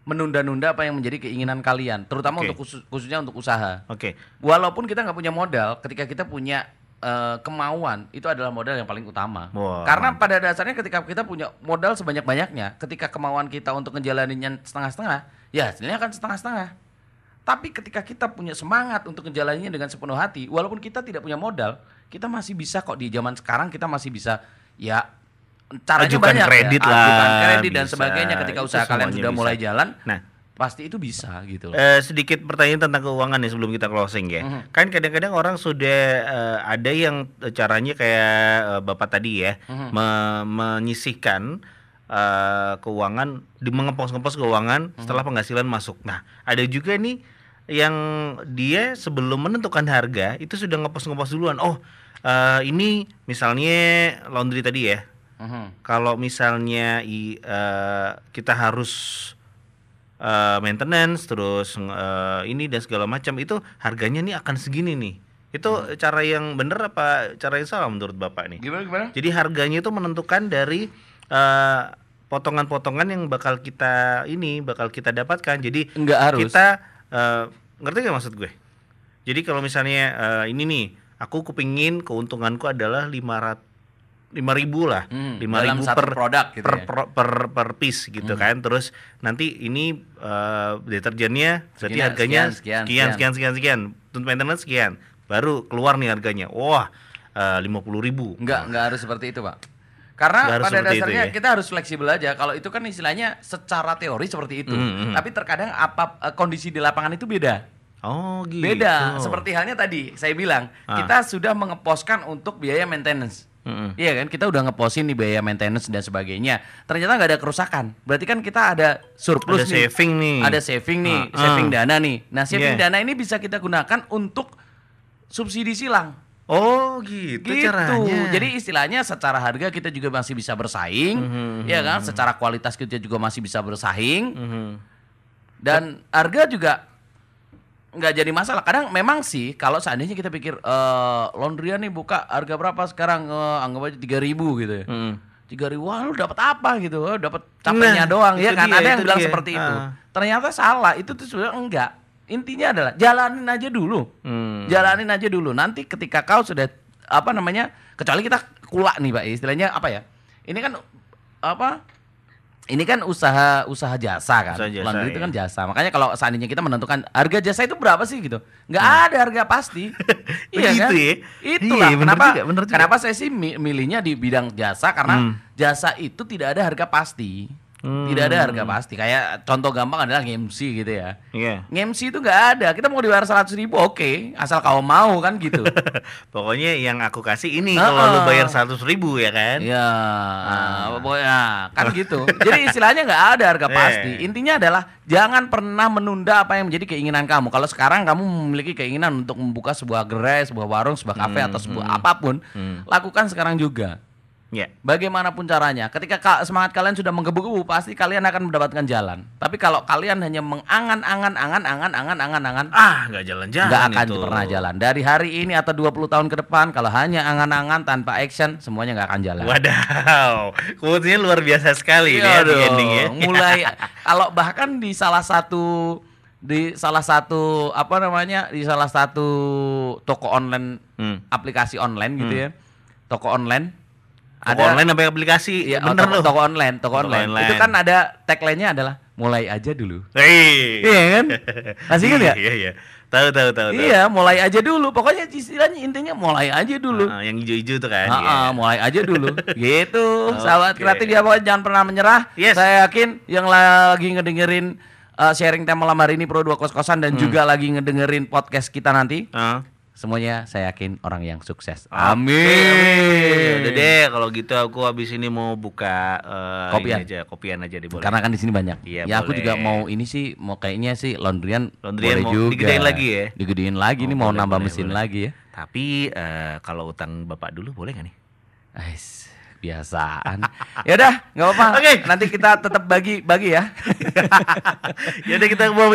menunda-nunda apa yang menjadi keinginan kalian, terutama Oke. untuk khusus- khususnya untuk usaha. Oke. Walaupun kita nggak punya modal, ketika kita punya eh, kemauan, itu adalah modal yang paling utama. Wah, Karena pada dasarnya ketika kita punya modal sebanyak-banyaknya, ketika kemauan kita untuk ngejalaninnya setengah-setengah, ya hasilnya akan setengah-setengah. Tapi ketika kita punya semangat untuk ngejalaninnya dengan sepenuh hati, walaupun kita tidak punya modal, kita masih bisa kok di zaman sekarang kita masih bisa ya caranya Ajukan banyak kredit ya, lah, ajukan kredit dan bisa. sebagainya ketika usaha kalian sudah bisa. mulai jalan, Nah, pasti itu bisa gitu loh. Eh, sedikit pertanyaan tentang keuangan nih sebelum kita closing ya. Mhm. Kan kadang-kadang orang sudah eh, ada yang eh, caranya kayak eh, Bapak tadi ya, Mhm. me- menyisihkan eh, keuangan, di mengepos-ngepos keuangan Mhm. setelah penghasilan masuk. Nah, ada juga nih yang dia sebelum menentukan harga itu sudah ngepos-ngepos duluan. Oh, eh, ini misalnya laundry tadi ya. Mhm. Kalau misalnya i- eh, kita harus eh, maintenance terus eh, ini dan segala macam itu harganya nih akan segini nih. Itu cara yang benar apa cara yang salah menurut Bapak nih? Gimana gimana? Jadi harganya itu menentukan dari eh, potongan-potongan yang bakal kita ini bakal kita dapatkan. Jadi Enggak harus. kita eh, ngerti gak maksud gue? Jadi kalau misalnya eh, ini nih, aku kepingin keuntunganku adalah 500 lima ribu lah, Hmm, lima dalam ribu per produk gitu per, ya. Hmm. per per per piece gitu kan. Terus nanti ini eh, deterjennya berarti harganya sekian, sekian, sekian sekian sekian sekian. Untuk maintenance sekian. Baru keluar nih harganya. Wah, lima puluh ribu. Enggak, enggak harus seperti itu, Pak. Karena Nggak pada dasarnya ya? kita harus fleksibel aja. Kalau itu kan istilahnya secara teori seperti itu. Hmm, hmm. Tapi terkadang apa eh, kondisi di lapangan itu beda. Oh gitu. Beda. Seperti halnya tadi saya bilang, Ah. kita sudah mengeposkan untuk biaya maintenance. Mm-mm. Iya kan, kita udah ngeposin nih biaya maintenance dan sebagainya. Ternyata nggak ada kerusakan. Berarti kan kita ada surplus Ada nih. saving nih. Ada saving nih, Ah, saving dana nih. Nah, saving Yeah. dana ini bisa kita gunakan untuk subsidi silang. Oh gitu, gitu. caranya. Jadi istilahnya secara harga kita juga masih bisa bersaing, Mhm, ya kan? Secara kualitas kita juga masih bisa bersaing Mhm. dan harga juga nggak jadi masalah. Kadang memang sih kalau seandainya kita pikir eh laundryan nih buka harga berapa sekarang Eh, anggap aja 3000 gitu ya. Mhm. Tiga ribu, wah lu dapat apa gitu? Oh, dapat capeknya Nah, doang, ya kan? dia, Ada yang bilang dia. seperti itu. Ah. Ternyata salah, itu tuh sebenarnya enggak. Intinya adalah jalanin aja dulu. Hmm. Jalanin aja dulu. Nanti ketika kau sudah apa namanya? Kecuali kita kulak nih, Pak. Istilahnya apa ya? Ini kan apa? Ini kan usaha usaha jasa kan. Usaha jasa, Laundry itu iya. kan jasa. Makanya kalau seandainya kita menentukan harga jasa itu berapa sih gitu. nggak ada harga pasti. [LAUGHS] iya kan? ya? Itulah Iya, bener kenapa juga, bener juga. kenapa saya sih mi- milihnya di bidang jasa karena Hmm. jasa itu tidak ada harga pasti. Tidak ada harga pasti. Kayak contoh gampang adalah MC gitu ya. Iya. MC itu nggak ada. Kita mau dibayar 100 ribu oke, asal kau mau kan gitu. [LAUGHS] Pokoknya yang aku kasih ini Heeh. kalau lu bayar 100 ribu ya kan? Iya, Ah. pokoknya kan gitu. Jadi istilahnya nggak ada harga [LAUGHS] Eh. pasti. Intinya adalah jangan pernah menunda apa yang menjadi keinginan kamu. Kalau sekarang kamu memiliki keinginan untuk membuka sebuah gerai, sebuah warung, sebuah kafe atau sebuah apa pun, lakukan sekarang juga. Ya. Bagaimanapun caranya, ketika ka- semangat kalian sudah menggebu-gebu, pasti kalian akan mendapatkan jalan. Tapi kalau kalian hanya mengangan-angan, angan-angan, angan-angan, angan, Ah, nggak jalan-jalan nggak akan itu. pernah jalan. Dari hari ini atau 20 tahun ke depan, kalau hanya angan-angan tanpa action, semuanya nggak akan jalan. Wadaw, quotes-nya luar biasa sekali ya. Mulai [LAUGHS] kalau bahkan di salah satu di salah satu apa namanya di salah satu toko online Hmm. aplikasi online gitu ya toko online Toko online apa aplikasi? Iya, bener toko, loh. toko online toko, Toko online. online. itu kan ada tagline-nya adalah mulai aja dulu Hei. iya kan [LAUGHS] masih kan ya Iya, iya. Tahu tahu tahu. iya mulai aja dulu pokoknya istilahnya intinya mulai aja dulu Ah, yang hijau-hijau tuh kan. Iya. ah, mulai aja dulu. [LAUGHS] gitu. Oke. Sahabat kreatif ya pokoknya jangan pernah menyerah. Yes. Saya yakin yang lagi ngedengerin uh, sharing tema malam hari ini Pro 2 Kos-Kosan dan juga lagi ngedengerin podcast kita nanti, Ah. Semuanya saya yakin orang yang sukses. Oke, Amin. Udah deh kalau gitu aku habis ini mau buka eh, Kopian. aja, kopian aja deh boleh. Karena kan di sini banyak. Iya, ya aku juga mau ini sih mau kayaknya sih laundryan, Laundryan boleh mau juga. digedein lagi ya? Digedein lagi Oh, nih mau boleh, nambah boleh, mesin boleh. lagi ya. Tapi eh, kalau utang Bapak dulu boleh gak nih? Ais, biasaan. ya udah, nggak apa-apa. Oke. Nanti kita tetap bagi bagi ya. [LAUGHS] ya udah kita mau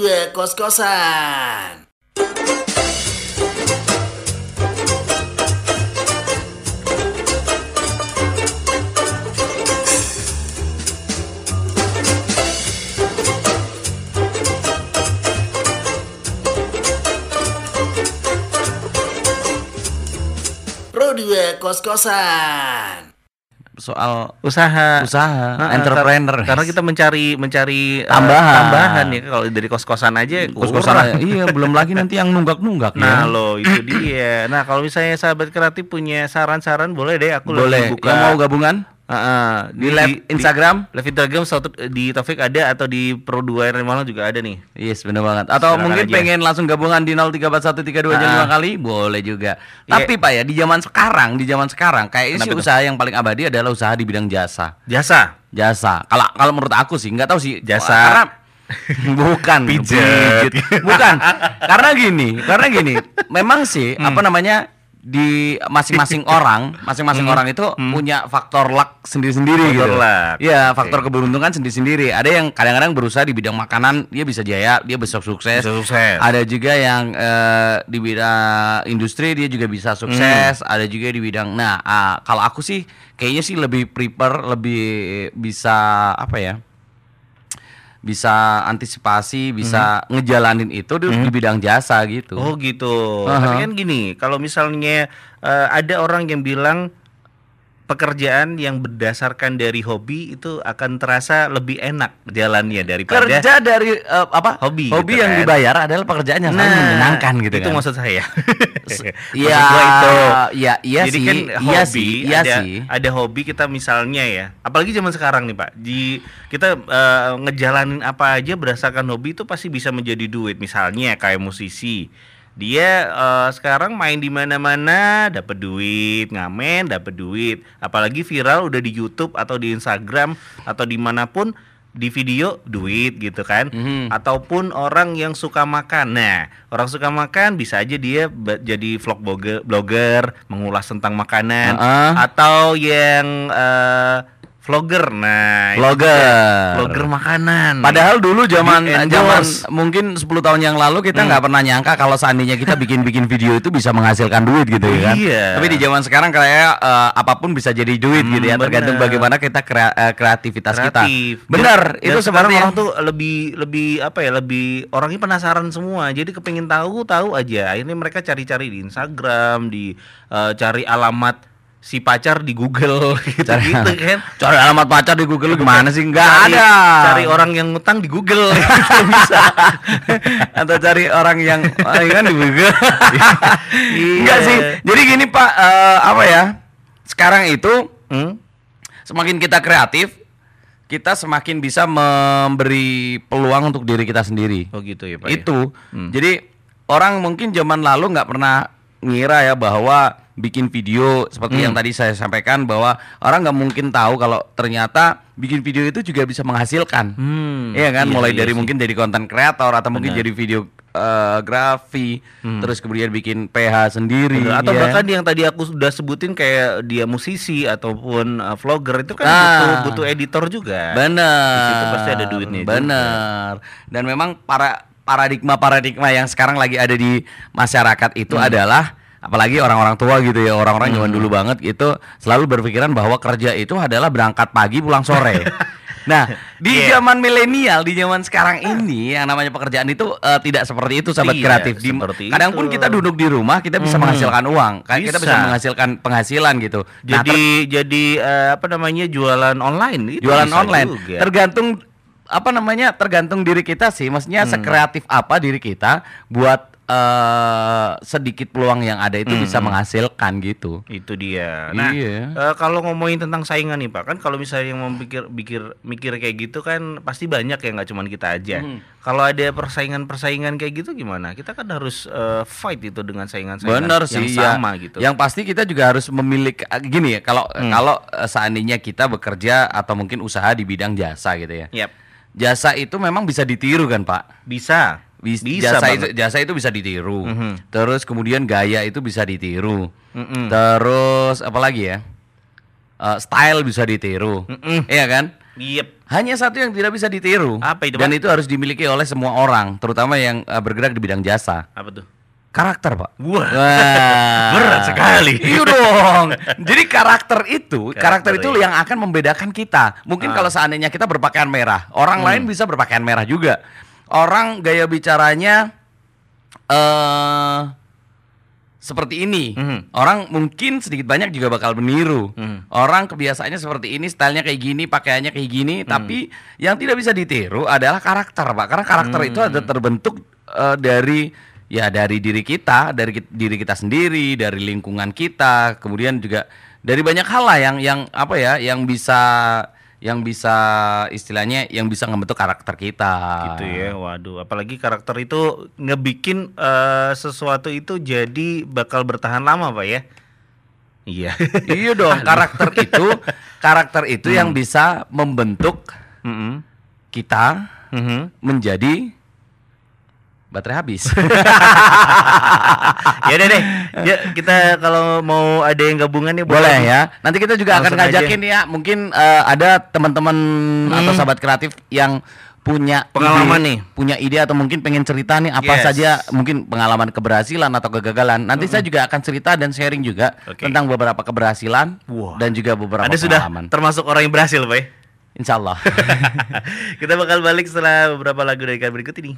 2 Kos-Kosan. Pro 2 Kos-Kosan. Soal usaha usaha, Nah, entrepreneur. kar- karena kita mencari mencari eh, Tambahan. tambahan ya kalau dari kos-kosan aja kos-kosan aja. iya, belum lagi nanti yang nunggak-nunggak Nah ya. lo itu dia. Nah kalau misalnya sahabat kreatif punya saran-saran boleh deh aku Boleh. buka. Yang mau gabungan Heeh, di live Instagram? live Instagram satu di Taufik ada atau di Pro 2 Malang juga ada nih. Yes, benar banget. Atau mungkin aja. pengen langsung gabungan di 034132 Ah. lima kali, boleh juga. Iya. Tapi Pak ya, di zaman sekarang, di zaman sekarang kayaknya sih usaha yang paling abadi adalah usaha di bidang jasa. Jasa. Jasa. Kalau kalau menurut aku sih, nggak tahu sih. Jasa. Karena [LAUGHS] bukan. Bukan. karena gini, karena gini. [LAUGHS] Memang sih Hmm. apa namanya di masing-masing [LAUGHS] orang, masing-masing orang itu punya faktor luck sendiri-sendiri Hmm. Gitu. luck. Iya, faktor keberuntungan sendiri-sendiri. Ada yang kadang-kadang berusaha di bidang makanan, dia bisa jaya, dia bisa sukses. Bisa sukses. Ada juga yang eh, di bidang industri dia juga bisa sukses. Ada juga di bidang. Nah, ah, kalau aku sih kayaknya sih lebih prepare, lebih bisa apa ya? Bisa antisipasi, bisa ngejalanin itu di, di bidang jasa gitu. Oh gitu. Aha. Tapi kan gini, kalau misalnya eh, ada orang yang bilang pekerjaan yang berdasarkan dari hobi itu akan terasa lebih enak jalannya daripada Kerja dari eh, apa? Hobi Hobi gitu yang kan. dibayar adalah pekerjaan yang sangat menyenangkan gitu itu kan. maksud saya. Iya, [LAUGHS] Maksud gua itu. iya, iya Jadi sih, kan iya hobi, sih, iya ada, sih. ada hobi kita misalnya ya, apalagi zaman sekarang nih Pak, di kita eh, ngejalanin apa aja berdasarkan hobi itu pasti bisa menjadi duit. Misalnya kayak musisi, dia eh, sekarang main di mana-mana dapat duit, ngamen dapat duit, apalagi viral udah di YouTube atau di Instagram atau di mana pun di video duit gitu kan Mhm. ataupun orang yang suka makan. Nah, orang suka makan bisa aja dia jadi vlog blogger, blogger mengulas tentang makanan Heeh. atau yang eh, vlogger. Nah, Vlogger. vlogger makanan. Padahal dulu zaman zaman mungkin 10 tahun yang lalu kita nggak pernah nyangka kalau seandainya kita bikin-bikin video itu bisa menghasilkan duit gitu ya kan. Iya. Tapi di zaman sekarang kayak eh, apa pun bisa jadi duit Hmm, gitu ya, tergantung bener. bagaimana kita krea- eh, kreativitas kita. kreatif. Benar, Dan- itu dan sekarang orang tuh lebih lebih apa ya lebih orangnya penasaran semua. Jadi kepingin tahu tahu aja. Akhirnya mereka cari-cari di Instagram, di eh, cari alamat si pacar di Google [LAUGHS] gitu gitu kan. Cari alamat pacar di Google gimana sih? Nggak Cari- ada. Cari orang yang ngutang di Google [LAUGHS] gitu bisa. [LAUGHS] atau cari orang yang ah, kan di Google. Iya. Enggak sih. Jadi gini Pak, eh, apa ya? Sekarang itu Hmm? semakin kita kreatif, kita semakin bisa memberi peluang untuk diri kita sendiri. Oh gitu ya, Pak. ya? Itu. Hmm. Jadi orang mungkin zaman lalu nggak pernah ngira ya bahwa bikin video seperti Hmm. yang tadi saya sampaikan bahwa orang nggak mungkin tahu kalau ternyata bikin video itu juga bisa menghasilkan. Hmm, Iya kan, iya, mulai iya dari sih. mungkin jadi konten kreator atau mungkin Benar. jadi video eh, grafi, terus kemudian bikin PH sendiri Bener. Atau ya. bahkan yang tadi aku sudah sebutin kayak dia musisi ataupun uh, vlogger itu kan Ah. butuh butuh editor juga. Bener. Di situ pasti ada duitnya juga. Bener. Dan memang para paradigma-paradigma yang sekarang lagi ada di masyarakat itu Hmm. adalah apalagi orang-orang tua gitu ya, orang-orang zaman dulu banget itu selalu berpikiran bahwa kerja itu adalah berangkat pagi pulang sore. [LAUGHS] Nah, di Yeah. zaman milenial, di zaman sekarang ini yang namanya pekerjaan itu eh, tidak seperti itu sahabat Tidak kreatif. Di, kadang pun kita duduk di rumah, kita bisa Mhm. menghasilkan uang, Kayak kita bisa Bisa. menghasilkan penghasilan gitu. Nah, Jadi jadi eh, apa namanya jualan online itu jualan bisa online juga. tergantung apa namanya tergantung diri kita sih maksudnya Hmm. sekreatif apa diri kita buat eh, sedikit peluang yang ada itu bisa menghasilkan gitu itu dia. Nah, Iya. eh, kalau ngomongin tentang saingan nih Pak, kan kalau misalnya yang mau pikir mikir mikir kayak gitu kan pasti banyak ya nggak cuma kita aja. Hmm. Kalau ada persaingan-persaingan kayak gitu gimana? Kita kan harus eh, fight itu dengan saingan-saingan bener yang sih ya sama gitu. yang pasti kita juga harus memiliki gini ya kalau kalau eh, seandainya kita bekerja atau mungkin usaha di bidang jasa gitu ya Yap. jasa itu memang bisa ditiru kan pak Bisa. Bis- Bisa jasa itu jasa itu bisa ditiru. Mhm. Terus kemudian gaya itu bisa ditiru. Mm-mm. Terus apa lagi ya? Eh, style bisa ditiru. Mm-mm. Iya kan? Yep. Hanya satu yang tidak bisa ditiru. Apa itu, Dan itu harus dimiliki oleh semua orang, terutama yang eh, bergerak di bidang jasa. Apa tuh? Karakter, Pak. Wah. Wah. Berat sekali. Iya dong. Jadi karakter itu, karakter, Karakter, itu iya. yang akan membedakan kita. Mungkin Ah. kalau seandainya kita berpakaian merah, orang lain bisa berpakaian merah juga. Orang gaya bicaranya eh seperti ini. Mhm. Orang mungkin sedikit banyak juga bakal meniru. Mhm. Orang kebiasaannya seperti ini, stylenya kayak gini, pakaiannya kayak gini, Mhm. tapi yang tidak bisa ditiru adalah karakter, Pak. Karena karakter itu ada terbentuk eh, dari ya dari diri kita, dari ki- diri kita sendiri, dari lingkungan kita, kemudian juga dari banyak hal lah yang yang apa ya, yang bisa yang bisa istilahnya yang bisa membentuk karakter kita. gitu ya waduh apalagi karakter itu ngebikin eh, sesuatu itu jadi bakal bertahan lama pak ya iya [LAUGHS] iya dong, karakter itu karakter itu yang bisa membentuk Mm-mm. kita Mhm. menjadi baterai habis. [LAUGHS] ya udah deh ya kita kalau mau ada yang gabungan nih Boleh ya. Nanti kita juga akan Langsung aja. ngajakin ya. Mungkin eh, ada teman-teman atau sahabat kreatif yang punya Pengalaman ide- nih. punya ide atau mungkin pengen cerita nih apa Yes. saja mungkin pengalaman keberhasilan atau kegagalan. Nanti saya juga akan cerita dan sharing juga Oke. tentang beberapa keberhasilan Wah. dan juga beberapa ada sudah pengalaman. termasuk orang yang berhasil pak ya? Insya Allah. [LAUGHS] kita bakal balik setelah beberapa lagu dari kalian berikut ini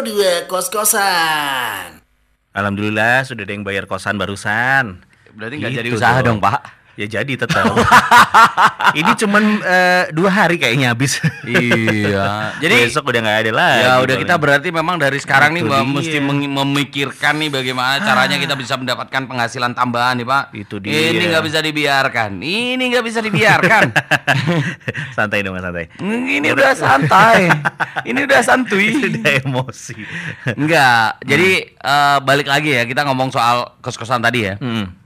Pro 2 kos-kosan. Alhamdulillah sudah ada yang bayar kosan barusan Berarti nggak jadi Gitu usaha dong, Pak. Ya jadi tetap. [LAUGHS] Ini cuman eh, dua hari kayaknya habis. iya. [LAUGHS] Jadi besok udah nggak ada lagi. Ya udah kita berarti memang dari sekarang nih Itu Mbak, dia. mesti memikirkan nih bagaimana caranya kita bisa mendapatkan penghasilan tambahan nih Pak. Itu dia. Ini nggak bisa dibiarkan. Ini nggak bisa dibiarkan. [LAUGHS] santai dong santai. Ini udah santai. Ini udah santuy. Udah emosi. Enggak. Jadi eh, balik lagi ya kita ngomong soal kos-kosan tadi ya. Hmm.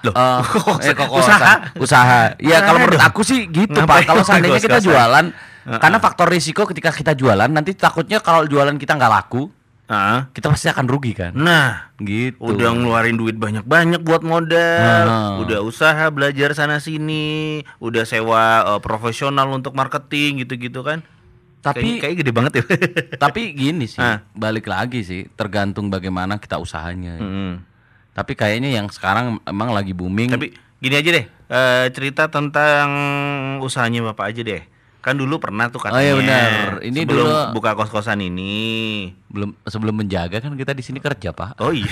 Loh, eh, [LAUGHS] kok eh, kok usaha? usaha ya kalau menurut aku sih gitu Ngapain pak kalau seandainya kita jualan karena faktor risiko ketika kita jualan nanti takutnya kalau jualan kita nggak laku Ah, kita pasti akan rugi kan Nah, gitu udah ngeluarin duit banyak-banyak buat modal, Nah. udah usaha belajar sana sini, udah sewa eh, profesional untuk marketing gitu-gitu kan. Tapi- kayak, kayak gede banget ya. tapi gini sih Ah. balik lagi sih tergantung bagaimana kita usahanya Mm. Tapi kayaknya yang sekarang emang lagi booming Tapi gini aja deh, eh, cerita tentang usahanya Bapak aja deh. Kan dulu pernah tuh Oh, katanya. iya benar. Ini sebelum dulu- buka kos-kosan ini. belum sebelum menjaga kan kita di sini kerja pak Oh iya. [LAUGHS]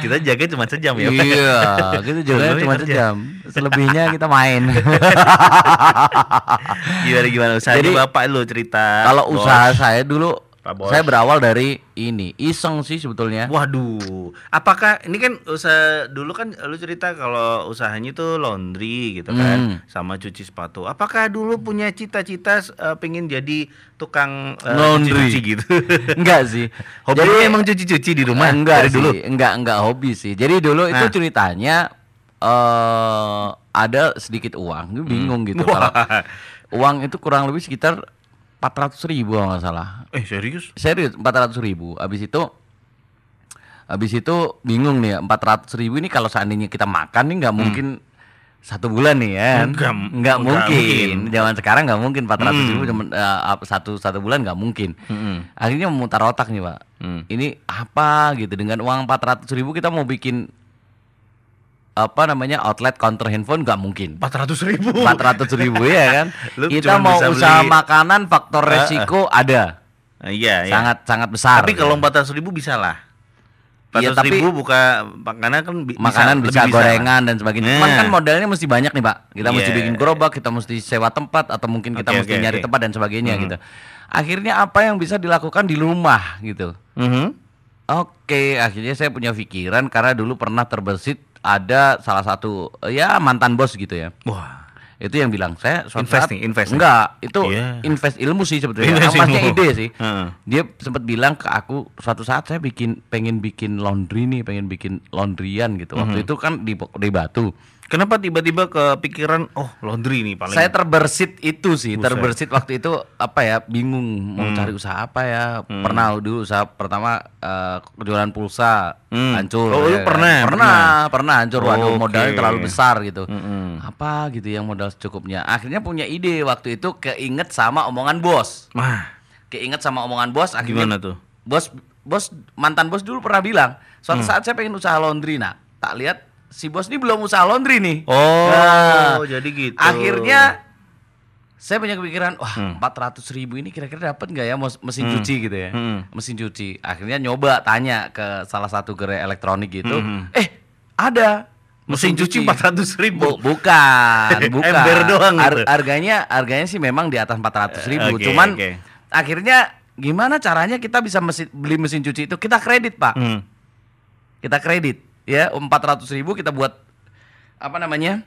kita jaga cuma sejam ya. iya [LAUGHS] kita Sebelumnya cuma kerja. sejam selebihnya kita main [LAUGHS] Gimana gimana usahanya Jadi, Bapak lu cerita. kalau usaha saya dulu Pak Bos. saya berawal dari ini iseng sih sebetulnya Waduh, apakah ini kan usaha dulu kan lu cerita kalau usahanya itu laundry gitu kan, Hmm. sama cuci sepatu. Apakah dulu punya cita-cita eh, pengen jadi tukang eh, Laundry. cuci gitu? [LAUGHS] enggak sih Hobi Jadi- emang cuci-cuci di rumah enggak dari sih, dulu. enggak enggak hobi sih jadi dulu itu Nah. ceritanya eh ada sedikit uang Gue bingung gitu [LAUGHS] Wah. kalau uang itu kurang lebih sekitar 400 ribu kalau nggak salah Eh serius? serius 400 ribu habis itu habis itu bingung nih ya 400 ribu ini kalau seandainya kita makan nih nggak mungkin satu bulan nih ya nggak enggak mungkin. mungkin. zaman sekarang nggak mungkin 400 ribu Hmm. cuman, ap- satu satu bulan nggak mungkin Mm-mm. akhirnya memutar otak nih pak Hmm. ini apa gitu dengan uang 400 ribu kita mau bikin apa namanya outlet counter handphone nggak mungkin 400 ribu. 400 ribu ya kan [LAUGHS] Lu kita mau bisa usaha beli- makanan faktor Ah, ah. resiko ada iya, iya. sangat sangat besar Tapi kalau 400 ribu bisa lah. 400 Iya, tapi- ribu buka makanan kan bi- makanan bisa, lah. gorengan dan sebagainya. Cuman Nah. kan modalnya mesti banyak nih, Pak. Kita mesti Iya. bikin gerobak, kita mesti sewa tempat atau mungkin kita Oke, mesti oke, nyari oke. tempat dan sebagainya gitu. Akhirnya apa yang bisa dilakukan di rumah gitu. Mhm. Oke, akhirnya saya punya pikiran karena dulu pernah terbersit ada salah satu ya mantan bos gitu ya. Wah. Itu yang bilang saya suatu Invest saat- nih, invest nih. Enggak, itu Iya. invest ilmu sih sebetulnya. Invest ilmu. ide sih. Heeh. Dia sempat bilang ke aku suatu saat saya bikin pengen bikin laundry nih, pengen bikin laundryan gitu. Waktu Mhm. itu kan di di Batu. Kenapa tiba-tiba kepikiran oh laundry nih paling Saya terbersit itu sih, Buset. terbersit waktu itu apa ya, bingung mau Hmm. cari usaha apa ya. Pernah dulu usaha pertama eh, jualan pulsa Hmm. hancur. Oh, ya kan. pernah, Pernah, pernah hancur. Waduh, Oke. modalnya terlalu besar gitu. Mm-mm. Apa gitu yang modal secukupnya. Akhirnya punya ide waktu itu keinget sama omongan bos. Mah, Keinget sama omongan bos akhirnya gimana tuh? bos bos mantan bos dulu pernah bilang suatu Hmm. saat saya pengen usaha laundry nah tak lihat si bos ini belum usaha laundry nih Oh, Nah, jadi gitu. akhirnya saya punya kepikiran wah Hmm. empat ratus ribu ini kira-kira dapat nggak ya mesin cuci gitu ya Hmm. mesin cuci akhirnya nyoba tanya ke salah satu gerai elektronik gitu Hmm. eh ada Mesin cuci 400 ribu. Bu- bukan, [LAUGHS] bukan. Ember doang gitu. harganya harganya sih memang di atas 400 ribu. Oke, Cuman oke. akhirnya gimana caranya kita bisa mesin, beli mesin cuci itu? Kita kredit pak, Hmm. kita kredit ya 400 ribu kita buat apa namanya?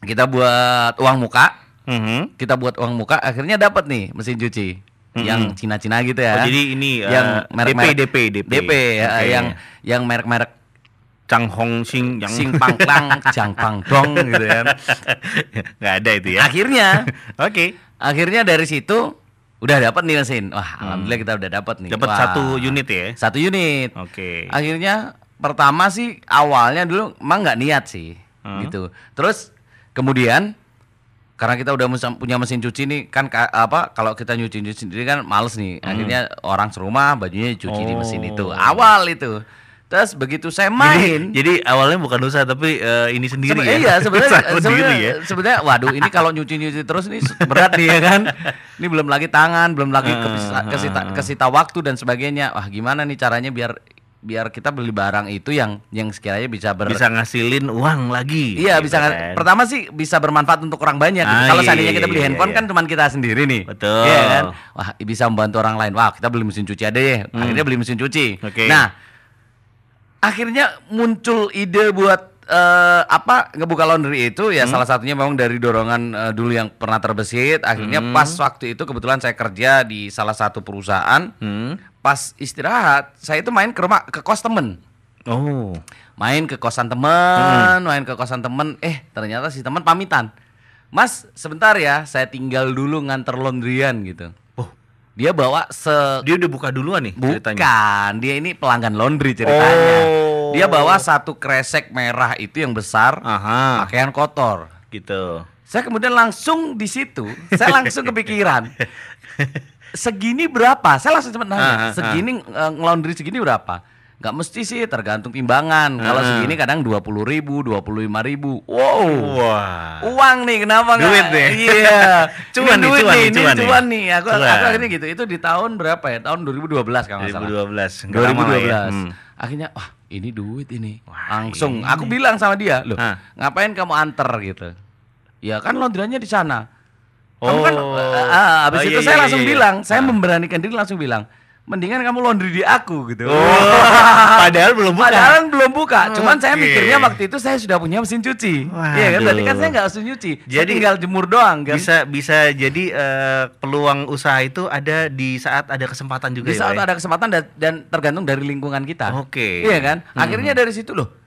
Kita buat uang muka, Mhm. kita buat uang muka. Akhirnya dapat nih mesin cuci yang Cina-Cina gitu ya. Oh, jadi ini yang eh, merek-merek DP DP DP ya, Oke. yang yang merek-merek Chang Hong Sing yang Sing Pang Plang, [LAUGHS] Jang Pang Dong gitu kan. [LAUGHS] nggak ada itu ya. Akhirnya [LAUGHS] Oke. akhirnya dari situ udah dapat nih mesin. Wah, alhamdulillah kita udah dapat nih. Hmm. Dapat satu unit ya. Satu unit. Oke. Akhirnya pertama sih awalnya dulu emang nggak niat sih Hmm. gitu. Terus kemudian karena kita udah punya mesin cuci nih kan ka- apa kalau kita nyuci nyuci sendiri kan males nih. Akhirnya orang serumah bajunya dicuci di mesin itu. Hmm. Oh. Awal itu. Terus begitu saya main Jadi, jadi awalnya bukan usaha tapi eh, ini sendiri Sebe- ya. Iya [LAUGHS] sebenarnya sebenarnya ya. sebenarnya waduh ini kalau nyuci-nyuci terus ini berat nih ya kan. [LAUGHS] Ini belum lagi tangan, belum lagi kepisa- kesita, kesita waktu dan sebagainya. Wah, gimana nih caranya biar biar kita beli barang itu yang yang sekiranya bisa ber Bisa ngasilin uang lagi. Iya gitu bisa kan. pertama sih bisa bermanfaat untuk orang banyak gitu. Ah, Kalau iya, seandainya iya, kita beli iya, handphone iya. kan cuma kita sendiri nih. Betul. Iya kan? Wah, bisa membantu orang lain. Wah, kita beli mesin cuci aja deh. Akhirnya beli mesin cuci. Hmm. Oke. Nah, akhirnya muncul ide buat eh, apa ngebuka laundry itu Hmm. ya salah satunya memang dari dorongan eh, dulu yang pernah terbesit. Akhirnya Hmm. pas waktu itu kebetulan saya kerja di salah satu perusahaan. Hmm. Pas istirahat, saya itu main ke rumah ke kos temen. Oh. main ke kosan temen, main ke kosan temen, eh ternyata si teman pamitan, Mas sebentar ya, saya tinggal dulu nganter laundryan gitu. Oh. Dia bawa se Dia udah buka duluan nih ceritanya. bukan, dia ini pelanggan laundry ceritanya. Oh. Dia bawa satu kresek merah itu yang besar, Aha. pakaian kotor. Gitu. Saya kemudian langsung di situ, saya langsung [LAUGHS] kepikiran. Segini berapa? Saya langsung cepat Ah, ah, nanya. ah. Segini eh, ngelondri segini berapa? Nggak mesti sih, tergantung timbangan. Kalau Ah. segini kadang dua puluh ribu, dua puluh lima ribu. Wow. Wah. Uang nih, kenapa nggak? Duit nih. Iya. [LAUGHS] Cuan Ini nih, duit cuan nih, cuan nih. cuan nih. Aku, Cuan. aku akhirnya gitu. Itu di tahun berapa ya? Tahun 2012 kalau nggak salah. 2012. Nggak lama lah 2012. ya. Hmm. Akhirnya wah ini duit ini. Wah, Langsung ini. aku bilang sama dia, "Loh, Hah. ngapain kamu anter gitu?" Ya kan laundrynya di sana. Kamu kan Oh. eh, ah, habis Oh, itu iya, saya iya, langsung iya. bilang, saya Ah. memberanikan diri langsung bilang, mendingan kamu laundry di aku gitu. Oh, [LAUGHS] padahal belum buka. Padahal belum buka, cuman saya mikirnya waktu itu saya sudah punya mesin cuci. Iya kan, berarti kan saya nggak harus nyuci. Jadi tinggal jemur doang kan. Bisa bisa jadi eh, peluang usaha itu ada di saat ada kesempatan juga di ya. saat Pak, ya? ada kesempatan dan, dan tergantung dari lingkungan kita. Oke. Iya kan? Hmm. Akhirnya dari situ loh.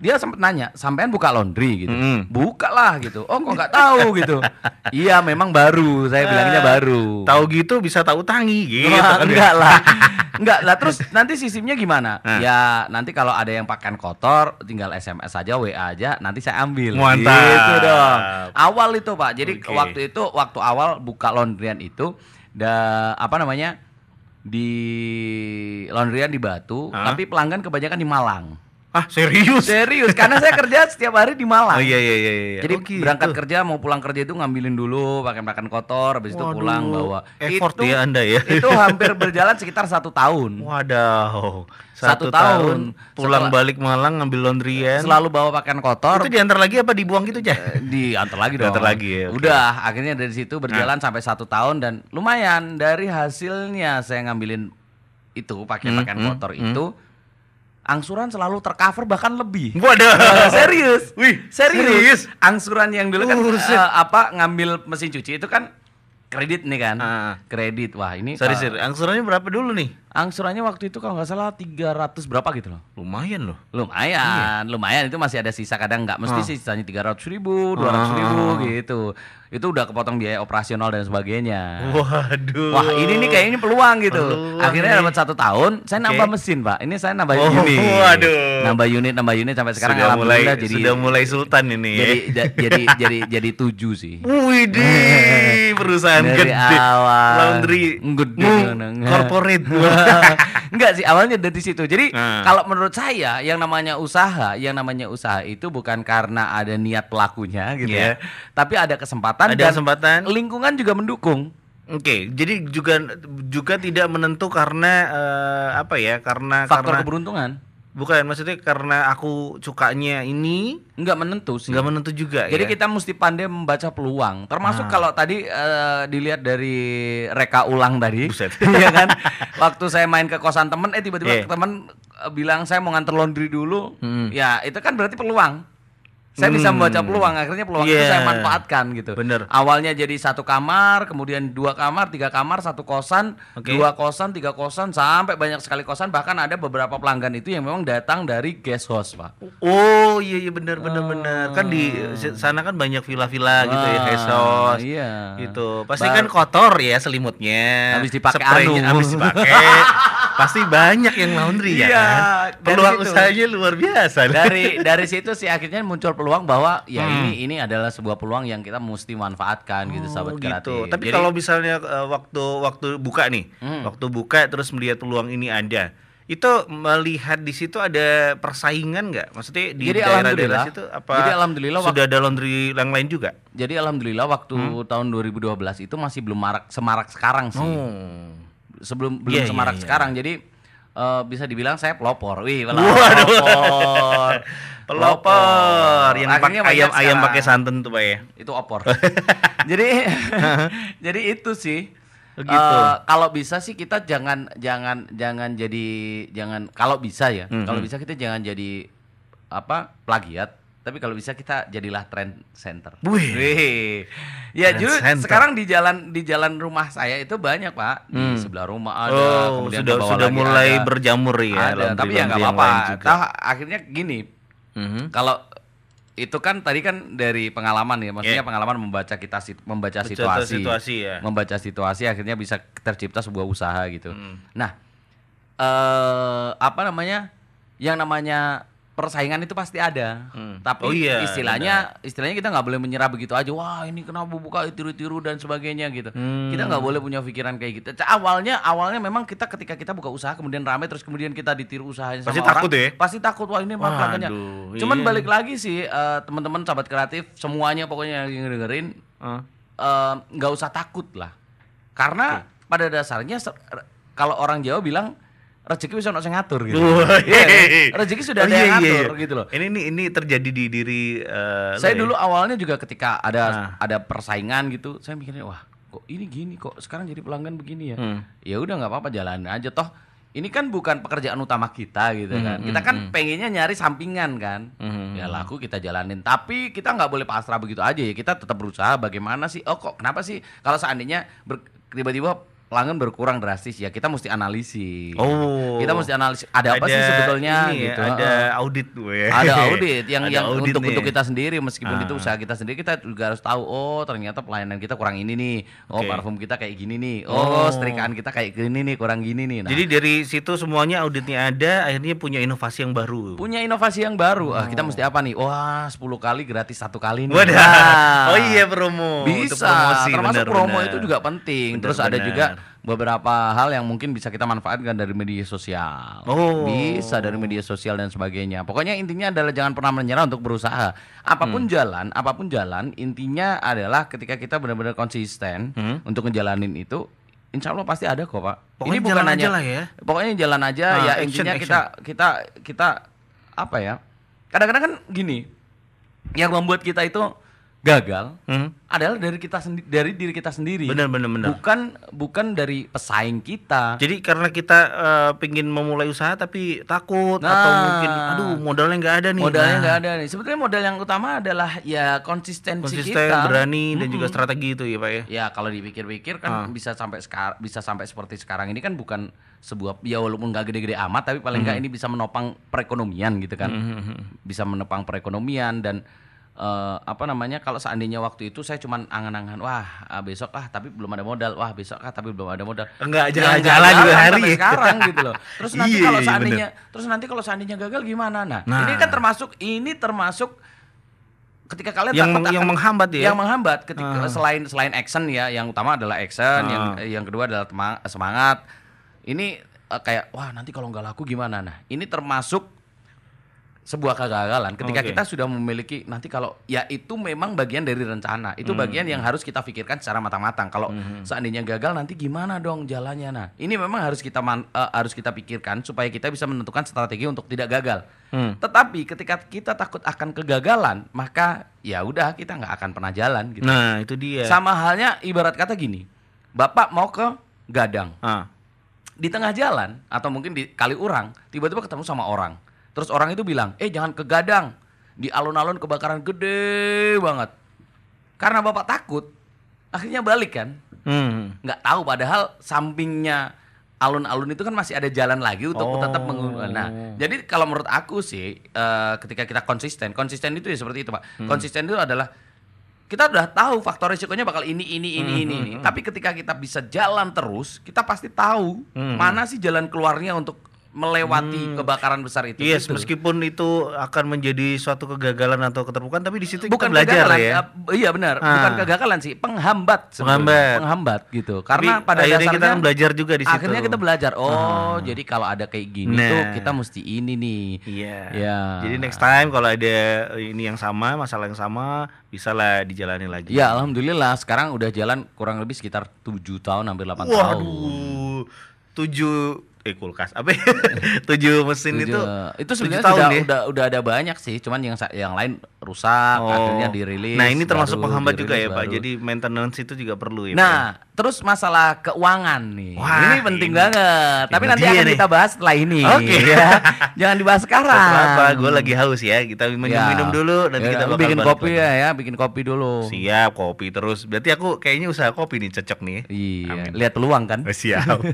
Dia sempat nanya, sampean buka laundry gitu. Hmm. Buka lah gitu. Oh, kok nggak tahu gitu. [LAUGHS] iya, memang baru. Saya bilangnya baru. Tahu gitu bisa tahu tangi gitu Wah, kan. enggak lah. [LAUGHS] enggak lah terus nanti sistemnya gimana? Nah. Ya nanti kalau ada yang pakaian kotor tinggal SMS aja WA aja nanti saya ambil. Mantap. Gitu dong. Awal itu Pak. Jadi Oke. waktu itu waktu awal buka laundryan itu da apa namanya? di laundryan di Batu, Hah? tapi pelanggan kebanyakan di Malang. Ah, serius? Serius, karena saya kerja setiap hari di Malang. Oh iya iya iya iya. Jadi Oh, gitu. berangkat kerja mau pulang kerja itu ngambilin dulu pakai makan kotor, habis itu Waduh, pulang bawa. effort itu, ya Anda ya. Itu [LAUGHS] hampir berjalan sekitar satu tahun. Wadaw. Satu tahun. pulang Setelah- balik Malang ngambil laundryan. Selalu bawa pakaian kotor. Itu diantar lagi apa dibuang gitu aja? diantar lagi dong. Diantar lagi ya, oke. Udah, akhirnya dari situ berjalan sampai satu tahun dan lumayan dari hasilnya saya ngambilin itu pakaian-pakaian Hmm, hmm, kotor hmm. itu angsuran selalu tercover bahkan lebih. Waduh. Eh, serius. Wih, serius. serius? Angsuran yang dulu kan eh, apa ngambil mesin cuci itu kan kredit nih kan. Ah. Kredit. Wah, ini Sorry, eh, sorry. Angsurannya berapa dulu nih? Angsurannya waktu itu kalau nggak salah 300 berapa gitu loh. Lumayan loh. Lumayan, lumayan itu masih ada sisa kadang nggak mesti Ah. sih sisanya tiga ratus ribu, dua ratus ribu Ah. gitu. Itu udah kepotong biaya operasional dan sebagainya. Waduh. Wah ini nih kayaknya peluang gitu. Peluang Akhirnya dapat satu tahun, saya Oke. nambah mesin pak. Ini saya nambah Oh, unit. waduh. Nambah unit, nambah unit sampai sekarang sudah mulai jadi sudah mulai sultan ini jadi ya. ja- jadi jadi jadi tujuh sih. Widih, [LAUGHS] perusahaan Dari gede. awal. Laundry. Gede, corporate. [LAUGHS] [LAUGHS] Enggak sih, awalnya dari situ. Jadi Nah. kalau menurut saya yang namanya usaha, yang namanya usaha itu bukan karena ada niat pelakunya gitu Iya. ya. Tapi ada kesempatan Ada dan kesempatan. lingkungan juga mendukung. Oke, jadi juga juga tidak menentu karena eh, apa ya? Karena Faktor karena keberuntungan bukan maksudnya karena aku sukanya ini enggak menentu sih. nggak menentu juga Jadi ya. kita mesti pandai membaca peluang. Termasuk Ah. kalau tadi eh, dilihat dari reka ulang tadi, Buset. [LAUGHS] Iya kan? Waktu saya main ke kosan temen, eh tiba-tiba Iya. temen eh, bilang saya mau nganter laundry dulu. Hmm. Ya itu kan berarti peluang. Saya bisa Hmm. membaca peluang, akhirnya peluang itu Iya. saya manfaatkan gitu. Bener. Awalnya jadi satu kamar, kemudian dua kamar, tiga kamar, satu kosan, Oke. dua kosan, tiga kosan, sampai banyak sekali kosan. Bahkan ada beberapa pelanggan itu yang memang datang dari guest house, pak. Oh iya iya benar benar benar. Kan di sana kan banyak villa-villa gitu ya, Ah, Hesos. iya. Gitu. Pasti Bar- kan kotor ya selimutnya. Habis dipakai anu. habis dipakai. [LAUGHS] Pasti banyak yang laundry ya Iya, kan. Peluang situ. usahanya luar biasa. dari dari situ sih akhirnya muncul peluang bahwa ya Hmm. ini ini adalah sebuah peluang yang kita mesti manfaatkan gitu Oh, sahabat gitu. kreatif. Tapi Jadi- kalau misalnya eh, waktu waktu buka nih, Hmm. waktu buka terus melihat peluang ini ada, itu melihat di situ ada persaingan nggak? Maksudnya di Jadi daerah-daerah situ apa? jadi alhamdulillah sudah ada laundry yang lain juga. jadi alhamdulillah waktu Hmm. tahun 2012 itu masih belum marak semarak sekarang sih. Oh. Sebelum belum iya, semarak iya. sekarang. Jadi eh, bisa dibilang saya pelopor. Wih, Waduh. pelopor. Pelopor yang Akhirnya pakai ayam ayam pakai santan tuh pak ya. itu opor. [LAUGHS] jadi [LAUGHS] jadi itu sih. Oh, gitu. Eh, kalau bisa sih kita jangan jangan jangan jadi jangan kalau bisa ya Hmm, kalau bisa kita jangan jadi apa plagiat Tapi kalau bisa kita jadilah trend center. Wih. Wih. Ya, Trend justru center. sekarang di jalan di jalan rumah saya itu banyak, Pak. Di sebelah rumah ada, oh, kemudian sudah sudah lagi mulai ada. berjamur ya. ada, tapi ya nggak apa-apa. Tahu akhirnya gini, Mhm. kalau itu kan tadi kan dari pengalaman ya, maksudnya Iya. pengalaman membaca kita membaca situasi, situasi ya. membaca situasi akhirnya bisa tercipta sebuah usaha gitu. Hmm. Nah, eh apa namanya? Yang namanya persaingan itu pasti ada. Hmm. Tapi Oh iya, istilahnya istilahnya kita nggak boleh menyerah begitu aja. Wah, ini kenapa buka tiru-tiru dan sebagainya gitu. Hmm. Kita nggak boleh punya pikiran kayak gitu. Awalnya awalnya memang kita ketika kita buka usaha kemudian ramai terus kemudian kita ditiru usahanya Pasti sama takut orang, ya? Pasti takut wah ini pelanggannya. Cuman iya. balik lagi sih eh, teman-teman sahabat kreatif semuanya pokoknya yang dengerin eh, nggak usah takut lah. Karena pada dasarnya kalau orang Jawa bilang rezeki bisa ono sing ngatur gitu. Iya kan? Rezeki sudah Oh, ada yang iya, iya, ngatur iya. gitu loh. Ini ini ini terjadi di diri eh, Saya ya? dulu awalnya juga ketika ada Nah. ada persaingan gitu, saya mikirnya wah kok ini gini kok sekarang jadi pelanggan begini ya. Hmm. Ya udah nggak apa-apa jalanin aja toh. Ini kan bukan pekerjaan utama kita gitu Hmm, kan. Kita kan pengennya nyari sampingan kan. Hmm. Ya laku kita jalanin. Tapi kita nggak boleh pasrah begitu aja ya. Kita tetap berusaha bagaimana sih? Oh kok kenapa sih kalau seandainya tiba-tiba pelanggan berkurang drastis ya kita mesti analisis. Oh. Kita mesti analisis ada, apa sih sebetulnya ini ya, gitu. Ada audit gue. ada [LAUGHS] audit yang Ada yang audit untuk nih. untuk kita sendiri meskipun Ah. itu usaha kita sendiri kita juga harus tahu oh ternyata pelayanan kita kurang ini nih oh Oke. parfum kita kayak gini nih Oh. oh, setrikaan kita kayak gini nih kurang gini nih nah Jadi dari situ semuanya auditnya ada, akhirnya punya inovasi yang baru. punya inovasi yang baru ah kita mesti apa nih wah 10 kali gratis satu kali nih Wadah. Nah, Oh iya promo. Untuk bisa promosi, termasuk benar, promo benar. itu juga penting terus ada Benar, juga benar. Beberapa hal yang mungkin bisa kita manfaatkan dari media sosial Oh. bisa dari media sosial dan sebagainya pokoknya intinya adalah jangan pernah menyerah untuk berusaha apa pun Hmm. jalan apa pun jalan intinya adalah ketika kita benar-benar konsisten Hmm. untuk ngejalanin itu Insya Allah pasti ada kok pak. Pokoknya Ini bukan jalan hanya aja lah ya. Pokoknya jalan aja Ah, ya action, intinya action. kita kita kita apa ya? Kadang-kadang kan gini, yang membuat kita itu gagal Hmm. adalah dari kita sendiri dari diri kita sendiri. Benar, benar, benar. Bukan bukan dari pesaing kita. Jadi karena kita eh, pingin memulai usaha tapi takut atau Nah. mungkin aduh modalnya nggak ada nih. modalnya Nah, nggak ada nih. Sebetulnya modal yang utama adalah ya konsistensi Konsisten, kita. berani dan juga strategi itu ya pak ya. Ya kalau dipikir-pikir kan bisa sampai sekarang bisa sampai seperti sekarang ini kan bukan sebuah ya walaupun nggak gede-gede amat tapi paling nggak Mhm. ini bisa menopang perekonomian gitu kan. Bisa menopang perekonomian dan eh, apa namanya kalau seandainya waktu itu saya cuman angan-angan wah ah, besok ah tapi belum ada modal wah besok ah tapi belum ada modal Enggak, jalan-jalan juga hari sekarang [LAUGHS] gitu loh terus nanti Iya, kalau iya, seandainya terus nanti kalau seandainya gagal gimana nah, Nah. ini kan termasuk ini termasuk ketika kalian Yang takut yang akan- menghambat ya? yang menghambat ketika Ah. selain selain action ya yang utama adalah action yang Ah. yang kedua adalah semangat ini eh, kayak wah nanti kalau nggak laku gimana nah ini termasuk sebuah kegagalan ketika Oke. kita sudah memiliki nanti kalau ya itu memang bagian dari rencana itu bagian Hmm. yang harus kita pikirkan secara matang-matang kalau seandainya gagal nanti gimana dong jalannya nah ini memang harus kita man- eh, harus kita pikirkan supaya kita bisa menentukan strategi untuk tidak gagal Hmm. tetapi ketika kita takut akan kegagalan maka ya udah kita nggak akan pernah jalan gitu Nah itu dia. sama halnya ibarat kata gini, bapak mau ke Gadang, Ah. di tengah jalan atau mungkin di kali urang, tiba-tiba ketemu sama orang. Terus orang itu bilang, eh jangan ke Gadang, di alun-alun kebakaran gede banget. Karena bapak takut, akhirnya balik kan, Hmm. nggak tahu padahal sampingnya alun-alun itu kan masih ada jalan lagi untuk Oh. tetap menggunakan. Nah, jadi kalau menurut aku sih eh, ketika kita konsisten, konsisten itu ya seperti itu, Pak. Hmm. Konsisten itu adalah kita udah tahu faktor resikonya bakal ini ini ini Hmm, ini ini. Tapi ketika kita bisa jalan terus, kita pasti tahu Hmm. mana sih jalan keluarnya untuk melewati kebakaran besar itu. Yes, gitu. meskipun itu akan menjadi suatu kegagalan atau keterpurukan, tapi di situ bukan kita belajar kegagalan, ya. eh, iya benar, Ah. bukan kegagalan sih, penghambat. Penghambat. penghambat gitu. Tapi Karena pada akhirnya dasarnya kita belajar juga di situ. Akhirnya kita belajar. Oh, jadi kalau ada kayak gini Nah. tuh kita mesti ini nih. Iya. Ya. Jadi next time kalau ada ini yang sama, masalah yang sama, bisalah dijalani lagi. Ya, alhamdulillah sekarang udah jalan kurang lebih sekitar 7 tahun hampir 8 tahun. Waduh. Tujuh eh kulkas apa ya? [LAUGHS] tujuh mesin itu Tujuh- itu tujuh sebenarnya tahun sudah ya? udah udah ada banyak sih, cuman yang yang lain rusak, Oh. akhirnya dirilis. Nah ini termasuk baru, penghambat juga ya dirilis Pak. baru. Jadi maintenance itu juga perlu ya. Pak, Nah, terus masalah keuangan nih. Wah, ini penting ini- banget. Tapi ini nanti dia akan nih. kita bahas setelah ini. Oke. [LAUGHS] ya. Jangan dibahas ya? sekarang. Setelah apa? Gue lagi haus ya. Kita minum-minum Ya. dulu. Nanti Ya, kita bakal bikin kopi lagi. ya, ya, bikin kopi dulu. Siap kopi terus. Berarti aku kayaknya usaha kopi nih cocok nih. Iya, Amin. lihat peluang kan? Oh, siap. [LAUGHS]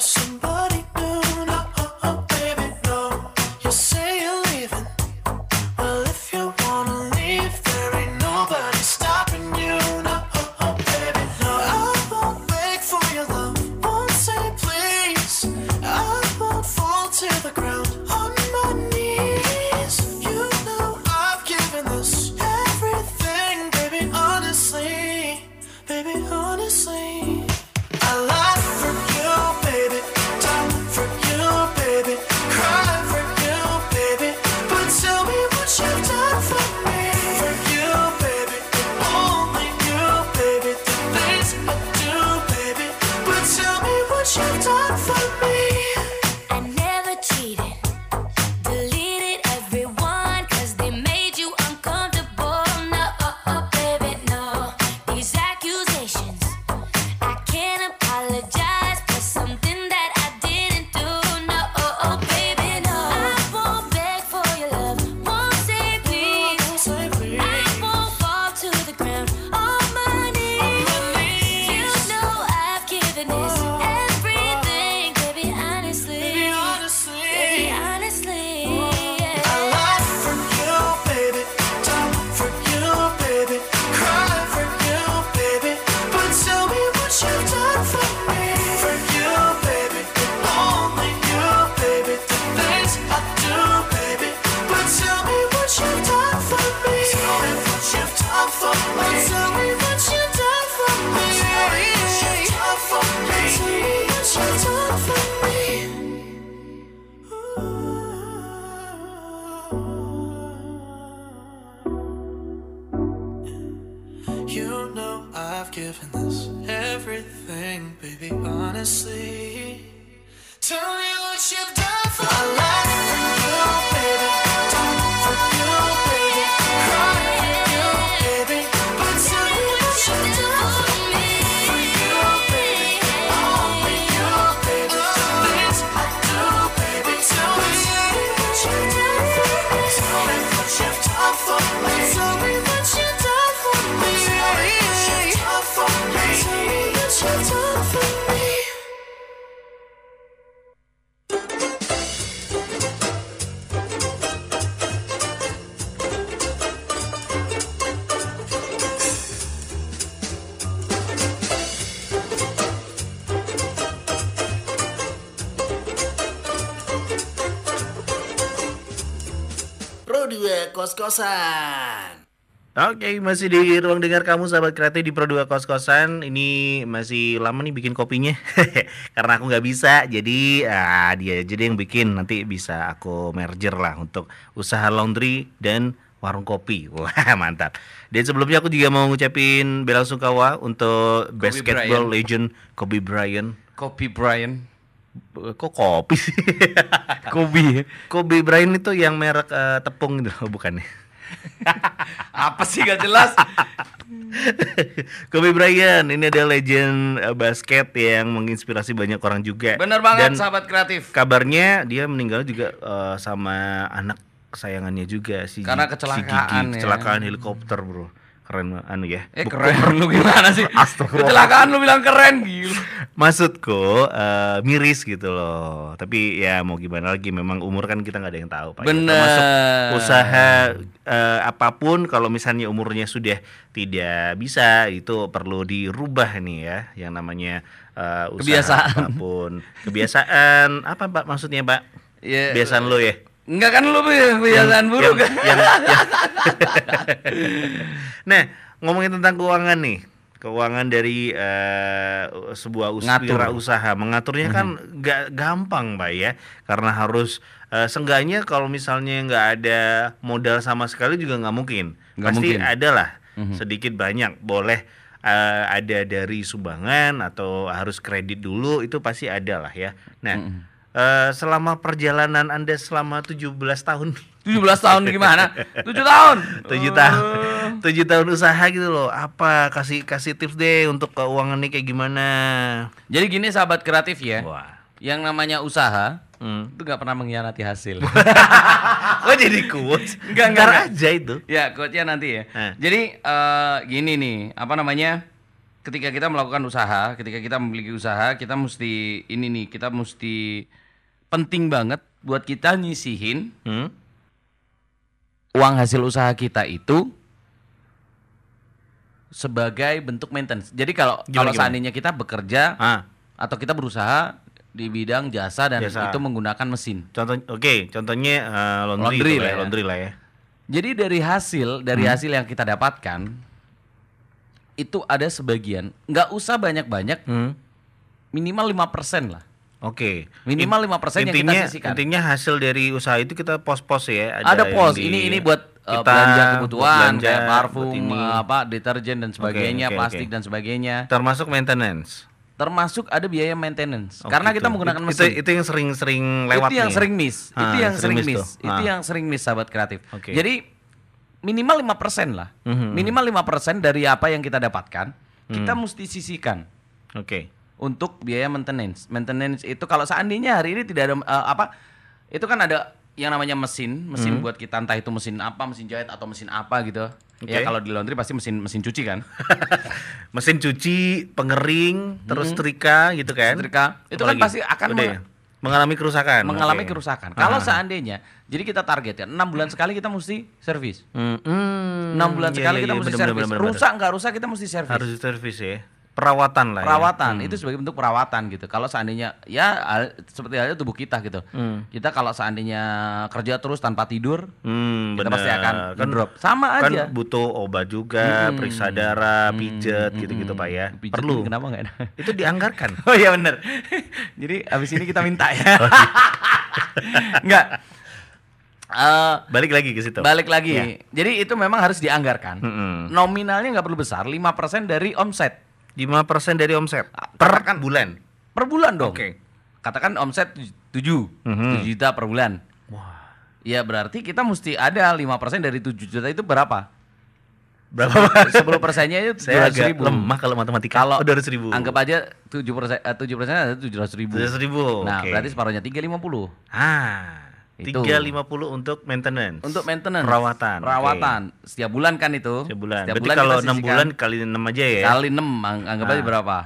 somebody Pro 2 kos-kosan. Oke, masih di ruang dengar kamu sahabat kreatif di Pro 2 Kos-Kosan Ini masih lama nih bikin kopinya [LAUGHS] Karena aku nggak bisa, jadi ah, dia aja deh yang bikin Nanti bisa aku merger lah untuk usaha laundry dan warung kopi [LAUGHS] Wah mantap Dan sebelumnya aku juga mau ngucapin bela sungkawa untuk basketball Bryant. legend Kobe Bryant Kopi Brian. Kok kopi sih? [LAUGHS] Kobe. Kobe Bryant itu yang merek eh, tepung gitu, [LAUGHS] bukan ya? [LAUGHS] Apa sih gak jelas? Kobe Bryant ini ada legend eh, basket yang menginspirasi banyak orang juga. Bener banget Dan sahabat kreatif. kabarnya dia meninggal juga eh, sama anak kesayangannya juga si Karena Gi- si kecelakaan Gigi. ya. kecelakaan helikopter bro keren anu ya Eh Bukan. keren lu gimana sih? [LAUGHS] Kecelakaan lu bilang keren gila. maksudku eh, miris gitu loh tapi ya mau gimana lagi memang umur kan kita nggak ada yang tahu Pak. Ya, Bener. termasuk usaha eh, apa pun kalau misalnya umurnya sudah tidak bisa itu perlu dirubah nih ya yang namanya eh, usaha Kebiasaan. apa pun kebiasaan apa pak maksudnya pak Ya, kebiasaan lo ya Enggak kan lu kebiasaan buruk yang, kan? yang- yang- [LAUGHS] nah ngomongin tentang keuangan nih. Keuangan dari eh, sebuah us Ngatur. usaha mengaturnya kan nggak gampang, Pak ya. Karena harus eh, seenggaknya kalau misalnya nggak ada modal sama sekali juga nggak mungkin. Nggak Pasti mungkin. ada lah sedikit banyak. Boleh eh, ada dari sumbangan atau harus kredit dulu itu pasti ada lah ya. Nah, eh, selama perjalanan Anda selama 17 tahun 17 tahun gimana? 7 tahun. tujuh tahun tujuh tahun usaha gitu loh apa kasih kasih tips deh untuk keuangan nih kayak gimana Jadi gini sahabat kreatif ya. wah Yang namanya usaha hmm. itu nggak pernah mengkhianati hasil. [LAUGHS] kok jadi quotes Enggak, Ntar enggak, aja itu ya, quote-nya nanti ya. Eh. Jadi eh, gini nih, apa namanya? Ketika kita melakukan usaha, ketika kita memiliki usaha, kita mesti ini nih, kita mesti penting banget buat kita nyisihin hmm? uang hasil usaha kita itu sebagai bentuk maintenance. Jadi kalau Gimana, kalau seandainya kita bekerja ah atau kita berusaha di bidang jasa dan Jasa. itu menggunakan mesin. contoh oke contohnya eh, laundry, Laundry gitu lah ya, ya. laundry lah ya Jadi dari hasil dari Hmm. hasil yang kita dapatkan itu ada sebagian, nggak usah banyak-banyak, hmm? minimal 5% lah. Oke. Minimal In- 5% yang kita sisihkan. Intinya hasil dari usaha itu kita pos-pos ya. Ada, yang pos, di- ini ini buat uh, kita, belanja kebutuhan belanja, kayak parfum, ini. uh, apa deterjen dan sebagainya, oke, plastik oke. dan sebagainya. termasuk maintenance. Termasuk ada biaya maintenance. Oh, Karena gitu. kita menggunakan mesin. Itu, itu yang sering-sering lewat itu yang nih sering miss. Ah, itu yang sering sering, miss miss. Itu Ah. yang sering miss sahabat kreatif. Oke. Jadi minimal 5% lah. Mhm. Minimal 5% dari apa yang kita dapatkan, kita Hmm. mesti sisihkan Oke. Untuk biaya maintenance. Maintenance itu kalau seandainya hari ini tidak ada eh, apa itu kan ada yang namanya mesin, mesin Hmm. buat kita entah itu mesin apa, mesin jahit atau mesin apa gitu. Ya Oke. kalau di laundry pasti mesin mesin cuci kan. [LAUGHS] Mesin cuci, pengering, terus setrika gitu kan? Hmm. Setrika. Itu kan Apalagi? pasti akan Udah meng- ya? mengalami kerusakan. mengalami Oke. kerusakan. Kalau seandainya, jadi kita targetkan 6 bulan sekali kita mesti servis. Hmm, hmm, 6 bulan iya, sekali iya, kita iya, mesti servis. rusak nggak rusak kita mesti servis. Harus servis ya. Perawatan lah. ya. perawatan itu sebagai bentuk perawatan gitu. Kalau seandainya ya seperti halnya tubuh kita gitu. Hmm. Kita kalau seandainya kerja terus tanpa tidur, Hmm, kita bener. pasti akan kan, drop. Sama kan aja. butuh obat juga, Hmm. periksa darah, pijet gitu-gitu Pak ya. Pijet Perlu. Kenapa nggak enak? Itu dianggarkan. [LAUGHS] Oh iya bener. [LAUGHS] Jadi abis ini kita minta ya. Oh, iya. [LAUGHS] Enggak. Eh, Balik lagi ke situ. balik lagi. Ya. Jadi itu memang harus dianggarkan. Mm-mm. Nominalnya nggak perlu besar, 5% dari omset 5% dari omset Ah, per katakan- bulan. per bulan dong. Oke. Katakan omset 7, Mhm. 7 juta per bulan. Wah. Ya berarti kita mesti ada 5% dari 7 juta itu berapa? Berapa? 10 persennya itu [LAUGHS] Saya 700 agak ribu. lemah kalau matematika. Kalau oh, 200 ribu. Anggap aja 7 persen, 7 persen ada 700 ribu. 700 ribu. Nah oke. berarti separuhnya 350. Ah. Itu. 350 untuk maintenance. Untuk maintenance. Perawatan. Perawatan. Setiap bulan kan itu. Oke. Sebulan. Setiap Berarti bulan kalau kita 6 sisihkan bulan kali 6 aja ya. Kali 6, anggap aja Ah. berapa?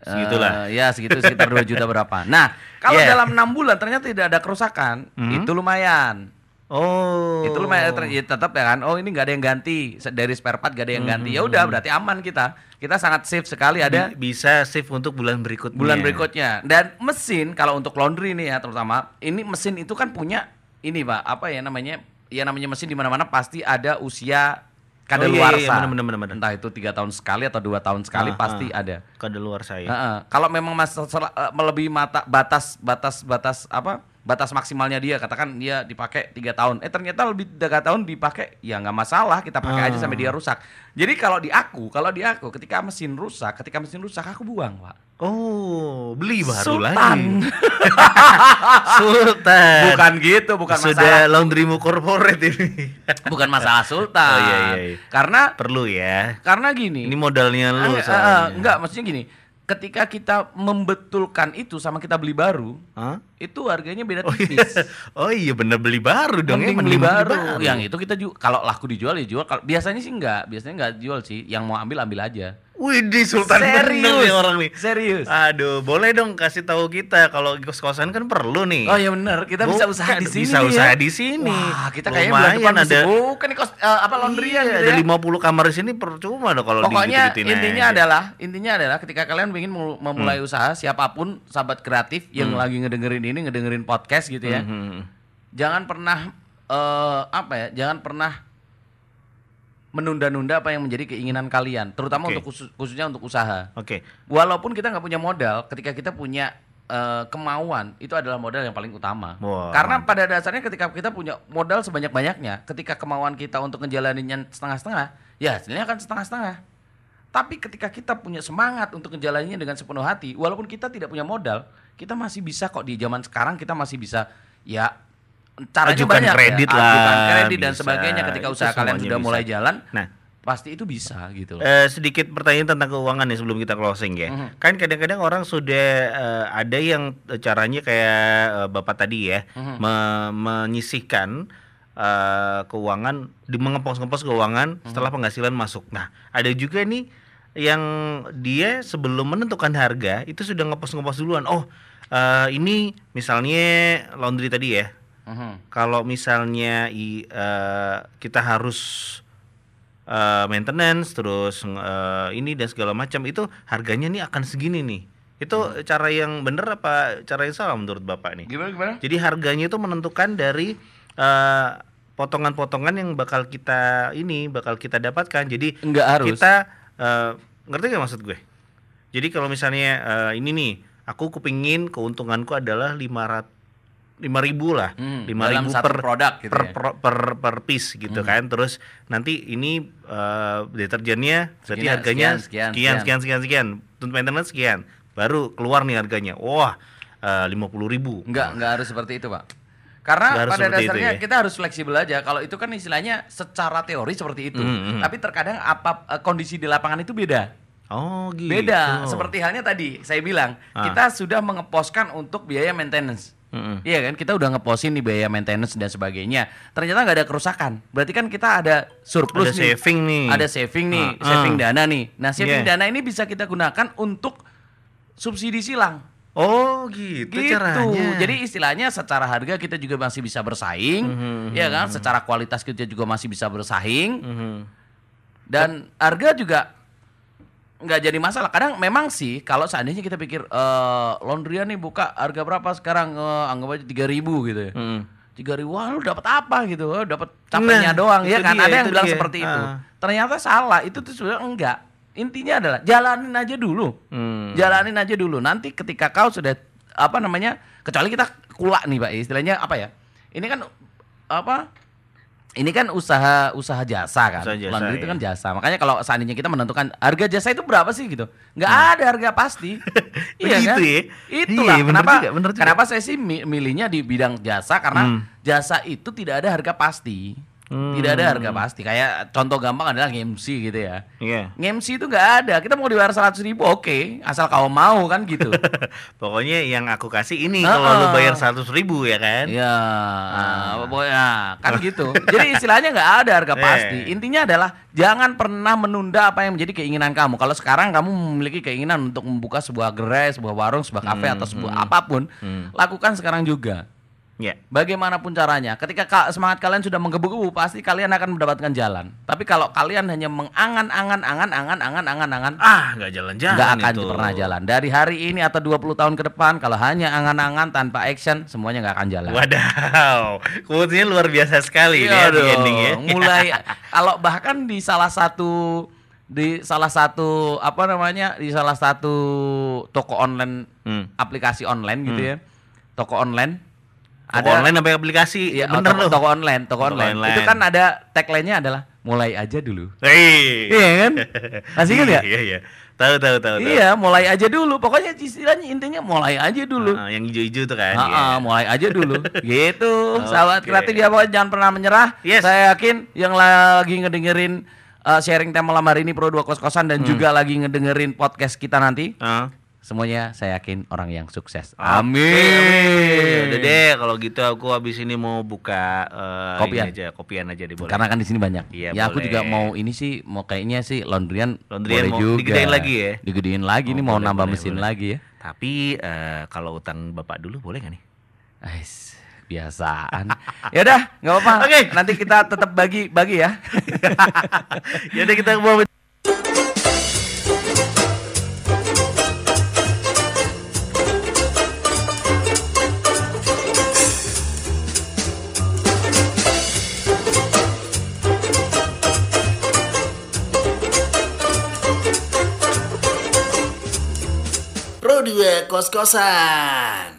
Segitulah. Eh, ya segitu sekitar 2 juta berapa. Nah, [LAUGHS] kalau Yeah. dalam 6 bulan ternyata tidak ada kerusakan, Hmm. itu lumayan. Oh. Itu lumayan ya tetap ya kan. Oh, ini nggak ada yang ganti dari spare part gak ada yang Hmm, ganti. Ya udah berarti aman kita. Kita sangat safe sekali ada Bi- bisa save untuk bulan berikutnya. bulan berikutnya. Dan mesin kalau untuk laundry nih ya terutama, ini mesin itu kan punya ini Pak, apa ya namanya? Ya namanya mesin di mana-mana pasti ada usia Oh, iya, kadaluarsa. iya, bener, bener, bener, bener. Entah itu tiga tahun sekali atau dua tahun sekali Ah, pasti ah. ada. Kada luar saya. Heeh. Kalau memang mas sel- eh, melebihi mata batas batas batas apa batas maksimalnya dia katakan dia dipakai tiga tahun eh ternyata lebih tiga tahun dipakai ya nggak masalah kita pakai aja sampai dia rusak jadi kalau di aku kalau di aku ketika mesin rusak ketika mesin rusak aku buang pak Oh, beli baru Sultan. lagi. [LAUGHS] Sultan. bukan gitu bukan Sudah masalah laundrymu corporate ini. [LAUGHS] bukan masalah sultan Oh, iya, iya, iya. karena Perlu ya. karena gini Ini modalnya lu Ah, ah, soalnya. enggak maksudnya gini ketika kita membetulkan itu sama kita beli baru Hah? itu harganya beda Oh iya. tipis [LAUGHS] Oh iya bener beli baru dong ya, mending beli mending baru. Yang itu kita juga kalau laku dijual ya jual. Kalau biasanya sih enggak, biasanya enggak jual sih. Yang mau ambil ambil aja. Wih, di Sultan bener Serius. nih orang nih. Serius. Aduh, boleh dong kasih tahu kita kalau kos-kosan kan perlu nih. Oh iya bener, kita bisa Bukan, usaha di sini. bisa nih usaha ya. di sini. Wah, kita kayaknya bulan depan ada- buka nih kos eh, apa laundryan Iya, gitu ada ya. 50 kamar di sini percuma dong kalau Pokoknya intinya aja. adalah intinya adalah ketika kalian ingin mul- memulai usaha siapa pun sahabat kreatif yang lagi ngedengerin ini ngedengerin podcast gitu ya. Hmm. Jangan pernah eh apa ya? Jangan pernah menunda-nunda apa yang menjadi keinginan kalian, terutama Oke. untuk khusus- khususnya untuk usaha. Oke. Walaupun kita nggak punya modal, ketika kita punya eh, kemauan, itu adalah modal yang paling utama. Wah, Karena pada dasarnya ketika kita punya modal sebanyak-banyaknya, ketika kemauan kita untuk ngejalaninnya setengah-setengah, ya hasilnya akan setengah-setengah. Tapi ketika kita punya semangat untuk ngejalaninnya dengan sepenuh hati, walaupun kita tidak punya modal, kita masih bisa kok di zaman sekarang kita masih bisa ya caranya Ajukan banyak kredit ya, lah, ajukan kredit dan bisa. sebagainya ketika Itu usaha kalian sudah bisa. mulai jalan, Nah, pasti itu bisa gitu loh. Eh, sedikit pertanyaan tentang keuangan nih sebelum kita closing ya. Mhm. Kan kadang-kadang orang sudah eh, ada yang eh, caranya kayak eh, Bapak tadi ya, Mhm. me- menyisihkan eh, keuangan, di mengepos-ngepos keuangan Mhm. setelah penghasilan masuk. Nah, ada juga nih yang dia sebelum menentukan harga itu sudah ngepos-ngepos duluan. Oh, eh, ini misalnya laundry tadi ya. Mhm. Kalau misalnya i- eh, kita harus eh, maintenance terus eh, ini dan segala macam itu harganya nih akan segini nih. Itu cara yang bener apa cara yang salah menurut Bapak nih? Gimana gimana? Jadi harganya itu menentukan dari eh, potongan-potongan yang bakal kita ini bakal kita dapatkan. Jadi Enggak harus. kita eh, ngerti gak maksud gue? Jadi kalau misalnya eh, ini nih, aku kepingin keuntunganku adalah 500 lima ribu lah, Hmm, lima dalam ribu per produk gitu per, ya. pro- per per piece gitu Hmm. kan. Terus nanti ini eh, deterjennya berarti Sekian, harganya sekian, sekian, sekian sekian sekian sekian, untuk maintenance sekian, baru keluar nih harganya. Wah, lima puluh ribu. Enggak, enggak harus seperti itu, Pak. Karena Nggak pada dasarnya ya? kita harus fleksibel aja. Kalau itu kan istilahnya secara teori seperti itu. Hmm, hmm. Tapi terkadang apa eh, kondisi di lapangan itu beda. Oh gitu. Beda. Seperti halnya tadi saya bilang, Ah. kita sudah mengeposkan untuk biaya maintenance. Mm-mm. Iya kan, kita udah ngeposin nih biaya maintenance dan sebagainya. Ternyata nggak ada kerusakan. Berarti kan kita ada surplus Ada nih. saving nih. Ada saving nih, Ah, saving ah. dana nih. Nah, saving Yeah. dana ini bisa kita gunakan untuk subsidi silang. Oh gitu, gitu. caranya. Jadi istilahnya secara harga kita juga masih bisa bersaing, Mhm, ya kan? Secara kualitas kita juga masih bisa bersaing Mhm. dan harga juga nggak jadi masalah. Kadang memang sih kalau seandainya kita pikir eh laundryan nih buka harga berapa sekarang Eh, anggap aja 3000 gitu ya. Mhm. Tiga ribu, wah lu dapat apa gitu? Oh, dapat capeknya Nah, doang ya kan? dia, Ada yang bilang dia. seperti itu. Ah. Ternyata salah. Itu tuh sebenarnya enggak. Intinya adalah jalanin aja dulu. Hmm. Jalanin aja dulu. Nanti ketika kau sudah apa namanya? Kecuali kita kulak nih, Pak. Istilahnya apa ya? Ini kan apa? Ini kan usaha usaha jasa kan. Usaha jasa, Laundry itu ya. kan jasa. Makanya kalau seandainya kita menentukan harga jasa itu berapa sih gitu? Nggak ada harga pasti. [LAUGHS] iya Begitu kan? ya? Itulah Iya, kenapa juga, bener juga. kenapa saya sih mi- milihnya di bidang jasa karena Hmm. jasa itu tidak ada harga pasti. Hmm. Tidak ada harga pasti. Kayak contoh gampang adalah MC gitu ya. Iya. MC itu nggak ada. Kita mau dibayar 100 ribu oke, asal kau mau kan gitu. [LAUGHS] Pokoknya yang aku kasih ini Heeh. kalau lu bayar 100 ribu ya kan? Iya, Ah. pokoknya kan gitu. Jadi istilahnya nggak ada harga Eh. pasti. Intinya adalah jangan pernah menunda apa yang menjadi keinginan kamu. Kalau sekarang kamu memiliki keinginan untuk membuka sebuah gerai, sebuah warung, sebuah kafe atau sebuah apa pun, Hmm. lakukan sekarang juga. Ya. Bagaimanapun caranya, ketika ka- semangat kalian sudah menggebu-gebu, pasti kalian akan mendapatkan jalan. Tapi kalau kalian hanya mengangan-angan, angan-angan, angan-angan, angan, Ah, nggak jalan-jalan nggak akan itu. pernah jalan. Dari hari ini atau 20 tahun ke depan, kalau hanya angan-angan tanpa action, semuanya nggak akan jalan. Wadaw, quotes-nya luar biasa sekali ya di dong. ending ya. Mulai [LAUGHS] kalau bahkan di salah satu di salah satu apa namanya di salah satu toko online Hmm. aplikasi online gitu ya toko online Toko online apa aplikasi? Iya, Bener toko, loh. toko online, toko, Toko online. online. Itu kan ada tagline-nya adalah mulai aja dulu. Hei. Iya kan? [LAUGHS] Masih kan ya? Iya, iya. Tahu tahu tahu. Iya, mulai aja dulu. Pokoknya istilahnya intinya mulai aja dulu. Ah, yang hijau-hijau tuh kan. Iya. ah, mulai aja dulu. [LAUGHS] gitu. Sahabat Oke. kreatif ya pokoknya jangan pernah menyerah. Yes. Saya yakin yang lagi ngedengerin uh, sharing tema malam hari ini Pro 2 Kos-Kosan dan juga lagi ngedengerin podcast kita nanti. Ah. Semuanya saya yakin orang yang sukses. Ya Amin. Udah deh kalau gitu aku habis ini mau buka eh, Kopian. aja, kopian aja deh boleh. Karena kan di sini banyak. Iya, ya aku boleh. juga mau ini sih mau kayaknya sih laundryan boleh Laundryan mau juga. digedein lagi ya? Digedein lagi Oh, nih mau boleh, nambah boleh, mesin boleh. lagi ya. Tapi eh, kalau utang Bapak dulu boleh nggak nih? Ais, biasaan. [LAUGHS] ya udah, nggak apa-apa. Oke. Nanti kita tetap bagi bagi ya. [LAUGHS] ya udah kita mau Dua kos-kosan.